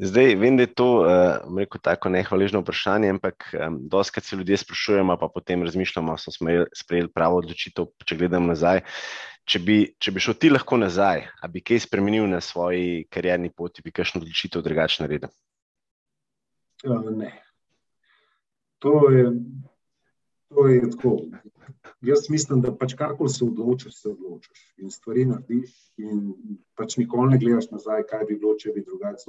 Zdaj, vem, da je to uh, tako nehvaležno vprašanje, ampak um, doskrat se ljudje sprašujemo, pa potem razmišljamo, da smo sprejeli pravo odločitev. Če gledam nazaj, če bi, če bi šel ti lahko nazaj, ali bi kaj spremenil na svoji karjerni poti, bi kakšno odločitev drugače naredil?
Uh, ne. To je, to je tako. Jaz mislim, da pač karkoli se odločiš, se odločiš in stvari narediš, in pač nikoli ne gledaš nazaj, kaj bi bilo, če bi drugače.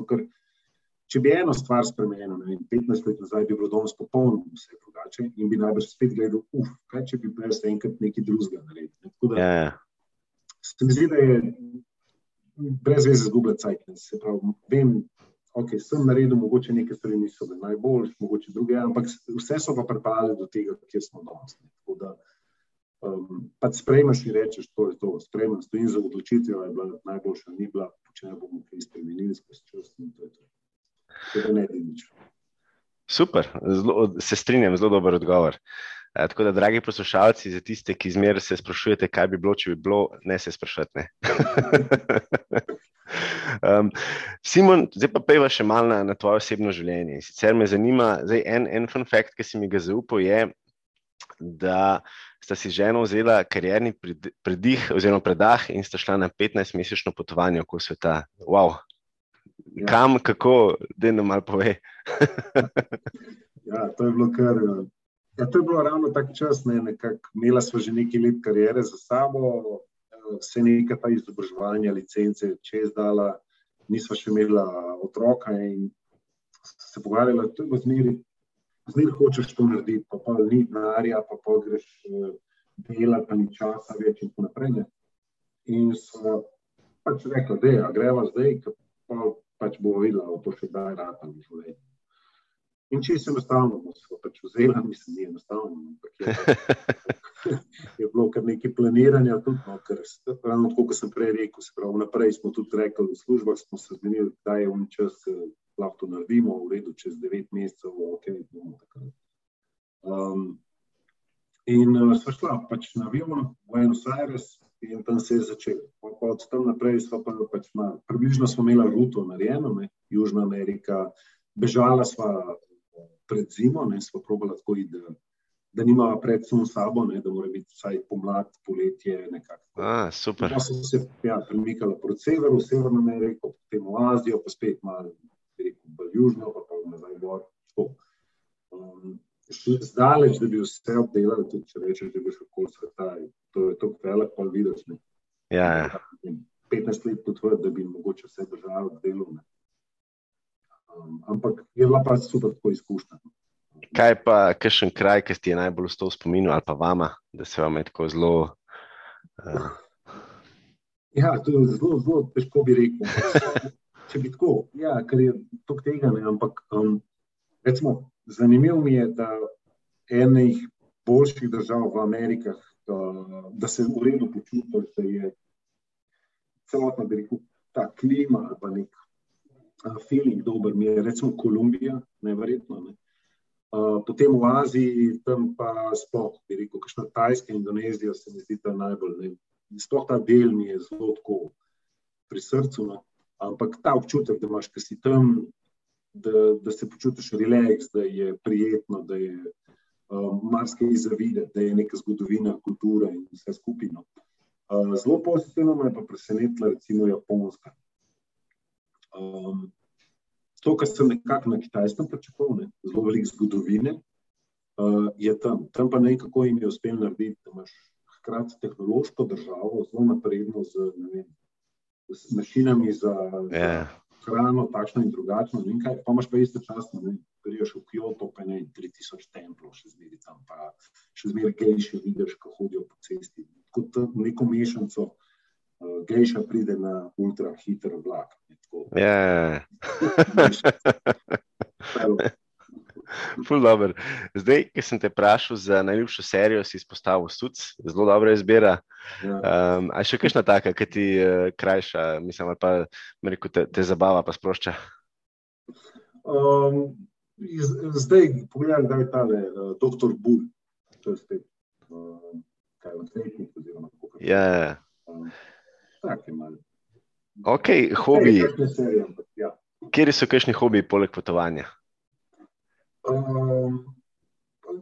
Če bi eno stvar spremenil, ne vem, 15 let nazaj bi bilo danes popolnoma vse drugače in bi najbrž spet gledal, uf, kaj če bi brez enkrat nekaj drugega naredil. Ne? Da, yeah. Ja. Se mi zdi, da je brez veze zgubljati cajt. Se pravi, vem, ok, sem naredil, mogoče neke stvari niso bile najboljše, mogoče druge, ampak vse so pa pripeljali do tega, kjer smo danes um, pač sprejmeš in rečeš, to je to, sprejmeš to in za odločitev je bila najboljša, ni bila, če ne bomo kaj spremenili, skozi čas in to je to.
Super, zelo, se strinjam, zelo dober odgovor. E, tako da, dragi poslušalci, za tiste, ki zmeraj se sprašujete, kaj bi bilo, če bi bilo, ne se sprašujete. um, Simon, zdaj pa pejva še malo na, na tvoje osebno življenje. Sicer me zanima, zdaj en, en fun fact, ki si mi ga zaupal, je, da sta si žena vzela karjerni predih, oziroma predah, in sta šla na 15-mesečno potovanje okoli sveta. Wow. Ja. Kam, kako, da nam malo pove.
ja, to je bilo kar. Ja, to je bilo ravno tako čas, ne, nekako imela smo že nekaj let karijere za sabo, vse nekaj ta izobraževanja, licence, če je zdala, nismo še imela otroka in se pogovarjala, to je bilo zmeri zdaj hočeš to narediti, pa, pa ni denarja, pa, pa greš delati, pa ni časa več in tako naprej. Ne. In so pač rekli, da greva zdaj, pa pač bomo videli, da bo to še kdaj rata v življenju. In se enostavno, smo pač vzeli, mislim, ni enostavno, ampak je, je bilo kar nekaj planiranja, tudi, no, ker ravno tako, kot sem prej rekel, se pravi, naprej smo tudi rekli, v službah smo se zmenili, da je on čas, lahko to naredimo, v redu, čez devet mesecev, ok, bomo takrat. Um, in uh, sva šla pač na avion, v Buenos Aires, in tam se je začel. Od tam naprej smo pa pač malo, približno smo imeli ruto narejeno, ne, Južna Amerika, bežala sva pred zimo, ne, sva probala tako iti. Da nima pred samo sabo, ne, da mora biti vsaj pomlad, poletje.
Ah, super.
Pa sem se ja, premikala proti severu, v Severno Ameriko, potem v Azijo, pa spet malo rekel, bolj južno, pa pa nazaj gor. Um, zdaleč, da bi vse obdelali, tudi če rečeš, da bi šel okoli sveta, to je to velik, pa vidiš.
Ja, ja.
15 let potvrditi, da bi mogoče vse države obdelali. Um, ampak je bila pa super tako izkušnja.
Kaj pa, kakšen kraj, ki ti je najbolj v spominu, ali pa vama, da se vam je tako zelo. Uh...
Ja, to je zelo, zelo težko bi rekel če bi tako, ja, ker je to tega, ne, ampak um, recimo, zanimivo mi je, da enih boljših držav v Amerikah, da, da se v redu počutijo, da je celotna, da rekel, ta klima ali pa nek uh, feeling dober, mi je recimo Kolumbija, neverjetno. Ne. Uh, potem v Aziji, tam pa sploh, bi rekel, kakšna Tajska, Indonezija, se mi zdi ta najbolj. Sploh ta del mi je zelo tako pri srcu. No. Ampak ta občutek, da imaš, ki si tam, da, da se počutiš relax, da je prijetno, da je marsikaj zavideti, da je neka zgodovina, kultura in vse skupino. Uh, zelo pozitivno me je pa presenetila, recimo, Japonska. Um, to, kar sem nekako na kitajskem pričakoval, ne, zelo veliko zgodovine, uh, je tam. Tam pa ne vem, kako jim je uspelo narediti, da imaš hkrati tehnološko državo, zelo napredno z, vem, z mašinami za, yeah. Ja. hrano, takšno in drugačno. In kaj, pa imaš pa istočasno, ne priješ v Kyoto, pa ne 3000 templov, še zmeraj tam, pa še zmeraj gejši vidiš, ko hodijo po cesti. Kot neko mešanico. Uh, gejša pride na ultra hiter vlak.
Ja. Zdaj, ki sem te vprašal za najljubšo serijo, si izpostavil Suc, zelo dobra izbira. Ja. Um, a še kakšna taka, ki ti uh, krajša, mislim, ali pa rekel, te, te zabava, pa sprošča?
Um, iz, zdaj, pogledaj, da je tale uh, doktor Bull, to je spet, uh, kaj je odvetnik, oziroma kako
kaj. Ja.
Um, tak je malo.
Ok, hobi. Ja. Kje so kakšni hobiji poleg potovanja?
Um,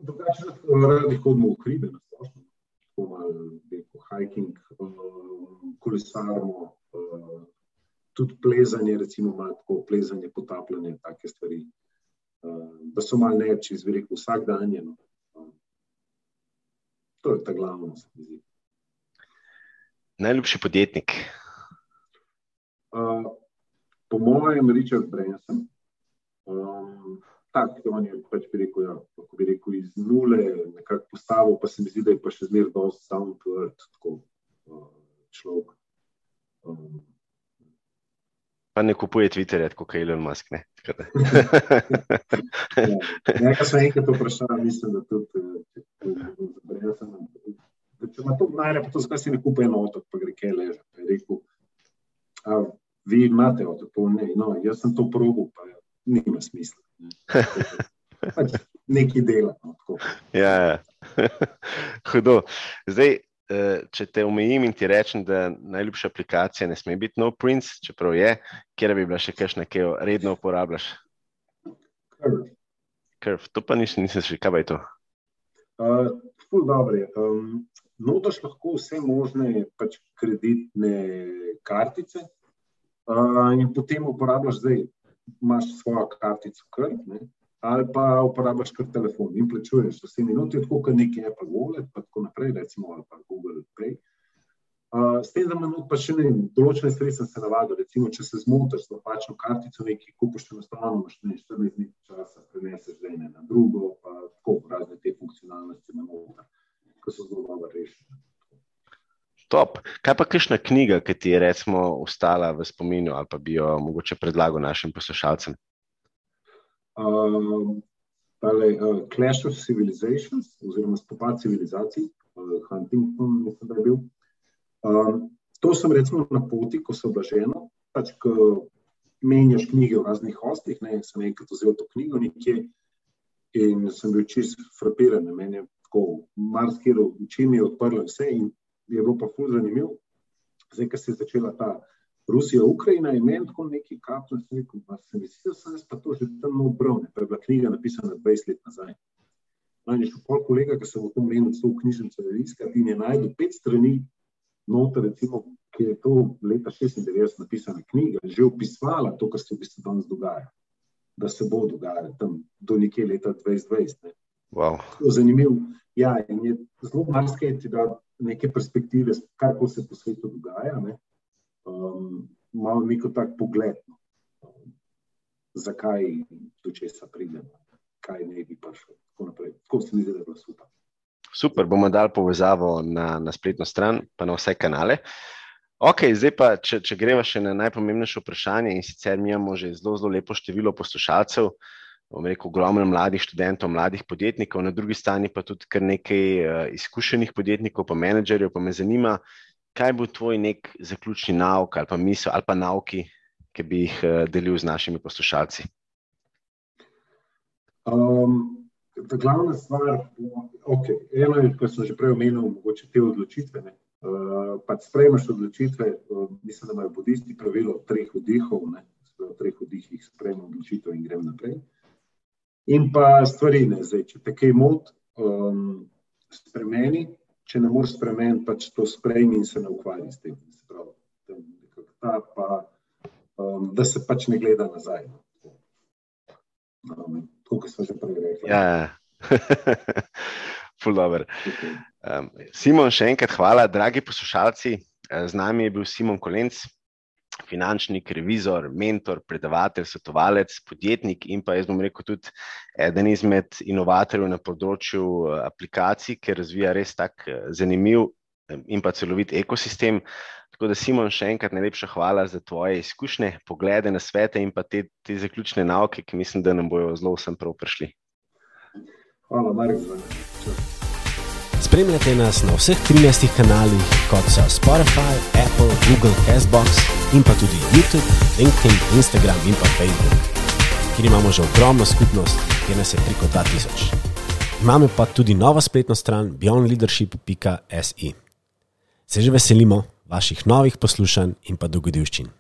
drugače, radi hodimo v hribe, na splošno. Tako malo, neko hiking, um, kolesarimo, um, tudi plezanje, recimo malo tako plezanje, potapljanje, take stvari. Um, da so malo neči, zverik vsak dan. No. Um, to je ta glavno, se mi zdi.
Najljubši podjetnik?
Uh, po mojem, Richard Branson. Um, tak, on je pač bi rekel, ja, kako bi rekel, iz nule, nekako postavil, pa se mi zdi, da je pa še zmeraj dosti sam tvrd, tako uh, človek. Um,
pa ne kupuje Twitterja, kot je Elon Musk. Ne,
ja, jaz sem enkrat vprašal, mislim, da tudi, če, če, če, če, če ima to denarja, pa to zakaj si ne kupuje eno otok, pa gre kaj leže. Rekel, a vi imate otok, to ne, no, jaz sem to probil, pa nima smisla. Pač nekaj dela. No,
ja, ja. hudo. Zdaj, eh, če te omejim in ti rečem, da najljubša aplikacija ne sme biti No Prince, čeprav je, kjer bi bila še kakšna, ki jo redno uporabljaš?
Curve.
Curve. To pa nisem, nisem še, kaj je to?
Uh, ful dobro je. Um, Notaš lahko vse možne pač kreditne kartice uh, in potem uporabljaš zdaj imaš svojo kartico kar, ne, ali pa uporabljaš kar telefon in plačuješ vse minuti, tako kot neki Apple Wallet, pa tako naprej, recimo, ali pa Google Pay. Uh, s tem, da imaš pa še ne, določene stvari, sem se navadil, recimo, če se zmotiš z napačno kartico, nekaj kupiš, enostavno imaš ne 14 dni časa, preneseš z ene na drugo, pa tako razne te funkcionalnosti na noter, ki so zelo dobro rešene.
Top. Kaj pa kakšna knjiga, ki ti je recimo ostala v spominu ali pa bi jo mogoče predlagal našim poslušalcem?
Uh, tale, uh, Clash of Civilizations oziroma spopad civilizacij, uh, Huntington, mislim, da je bil. Um, to sem recimo na poti, ko sem blaženo, pač ko menjaš knjige v raznih hostih, ne, sem enkrat vzel to knjigo nekje in sem bil čist frapiran, meni je tako marsikero oči mi je odprlo vse in je bilo pa fulj zanimivo. Zdaj, ko se je začela ta Rusija, Ukrajina, je meni tako neki kapno, sem rekel, da sem mislil, da sem jaz pa to že tam obral, pa je bila knjiga napisana 20 let nazaj. No, in je šel pol kolega, ki sem v tom menu v knjižnico iskal in je najdel pet strani noter, recimo, ki je to leta 96 napisana knjiga, že opisovala to, kar se v bistvu danes dogaja, da se bo dogajalo tam do nekje leta 2020.
Wow.
Zanimivo. Ja, in je zelo marsikaj ti da neke perspektive, kar se po svetu dogaja. Ne? Um, malo neko tak pogled, no. um, zakaj do česa pridemo, kaj ne bi prišlo. Tako, tako se mi zdi, da je bilo super.
Super, bomo dali povezavo na, na spletno stran, pa na vse kanale. Ok, zdaj pa, če, če gremo še na najpomembnejše vprašanje, in sicer mi imamo že zelo, zelo lepo število poslušalcev bom rekel, ogromno mladih študentov, mladih podjetnikov, na drugi strani pa tudi kar nekaj uh, izkušenih podjetnikov, pa menedžerjev. Pa me zanima, kaj bo tvoj nek zaključni nauk ali pa misel ali pa nauki, ki bi jih uh, delil z našimi poslušalci.
Um, ta glavna stvar, okay, eno je, kar sem že prej omenil, mogoče te odločitve. Ne? Uh, pač sprejmeš odločitve, uh, mislim, da imajo budisti pravilo treh vdihov, ne? v treh vdihih sprejmem odločitev in grem naprej. Uh, in pa stvari ne zdaj. Če te kaj moti, um, spremeni, če ne moreš spremeniti, pač to sprejmi in se ne ukvarji s tem. Pravi, ta, pa, um, da se pač ne gleda nazaj. smo se pregrešali.
Ja, ful dobro. Um, Simon, še enkrat hvala, dragi poslušalci. Eh, z nami je bil Simon Kolenc, finančnik, revizor, mentor, predavatelj, svetovalec, podjetnik in pa jaz bom rekel tudi eden izmed inovatorjev na področju eh, aplikacij, ki razvija res tak eh, zanimiv in pa celovit ekosistem. Tako da, Simon, še enkrat najlepša hvala za tvoje izkušnje, poglede na svete in pa te, te zaključne nauke, ki mislim, da nam bojo zelo vsem prav prišli.
Hvala, Marek.
Spremljate nas na vseh 13 kanalih, kot so Spotify, Apple, Google, Castbox in pa tudi YouTube, LinkedIn, Instagram in pa Facebook, kjer imamo že ogromno skupnost, kjer nas je preko 2000. Imamo pa tudi novo spletno stran beyondleadership.se. Se že veselimo vaših novih poslušanj in pa dogodivščin.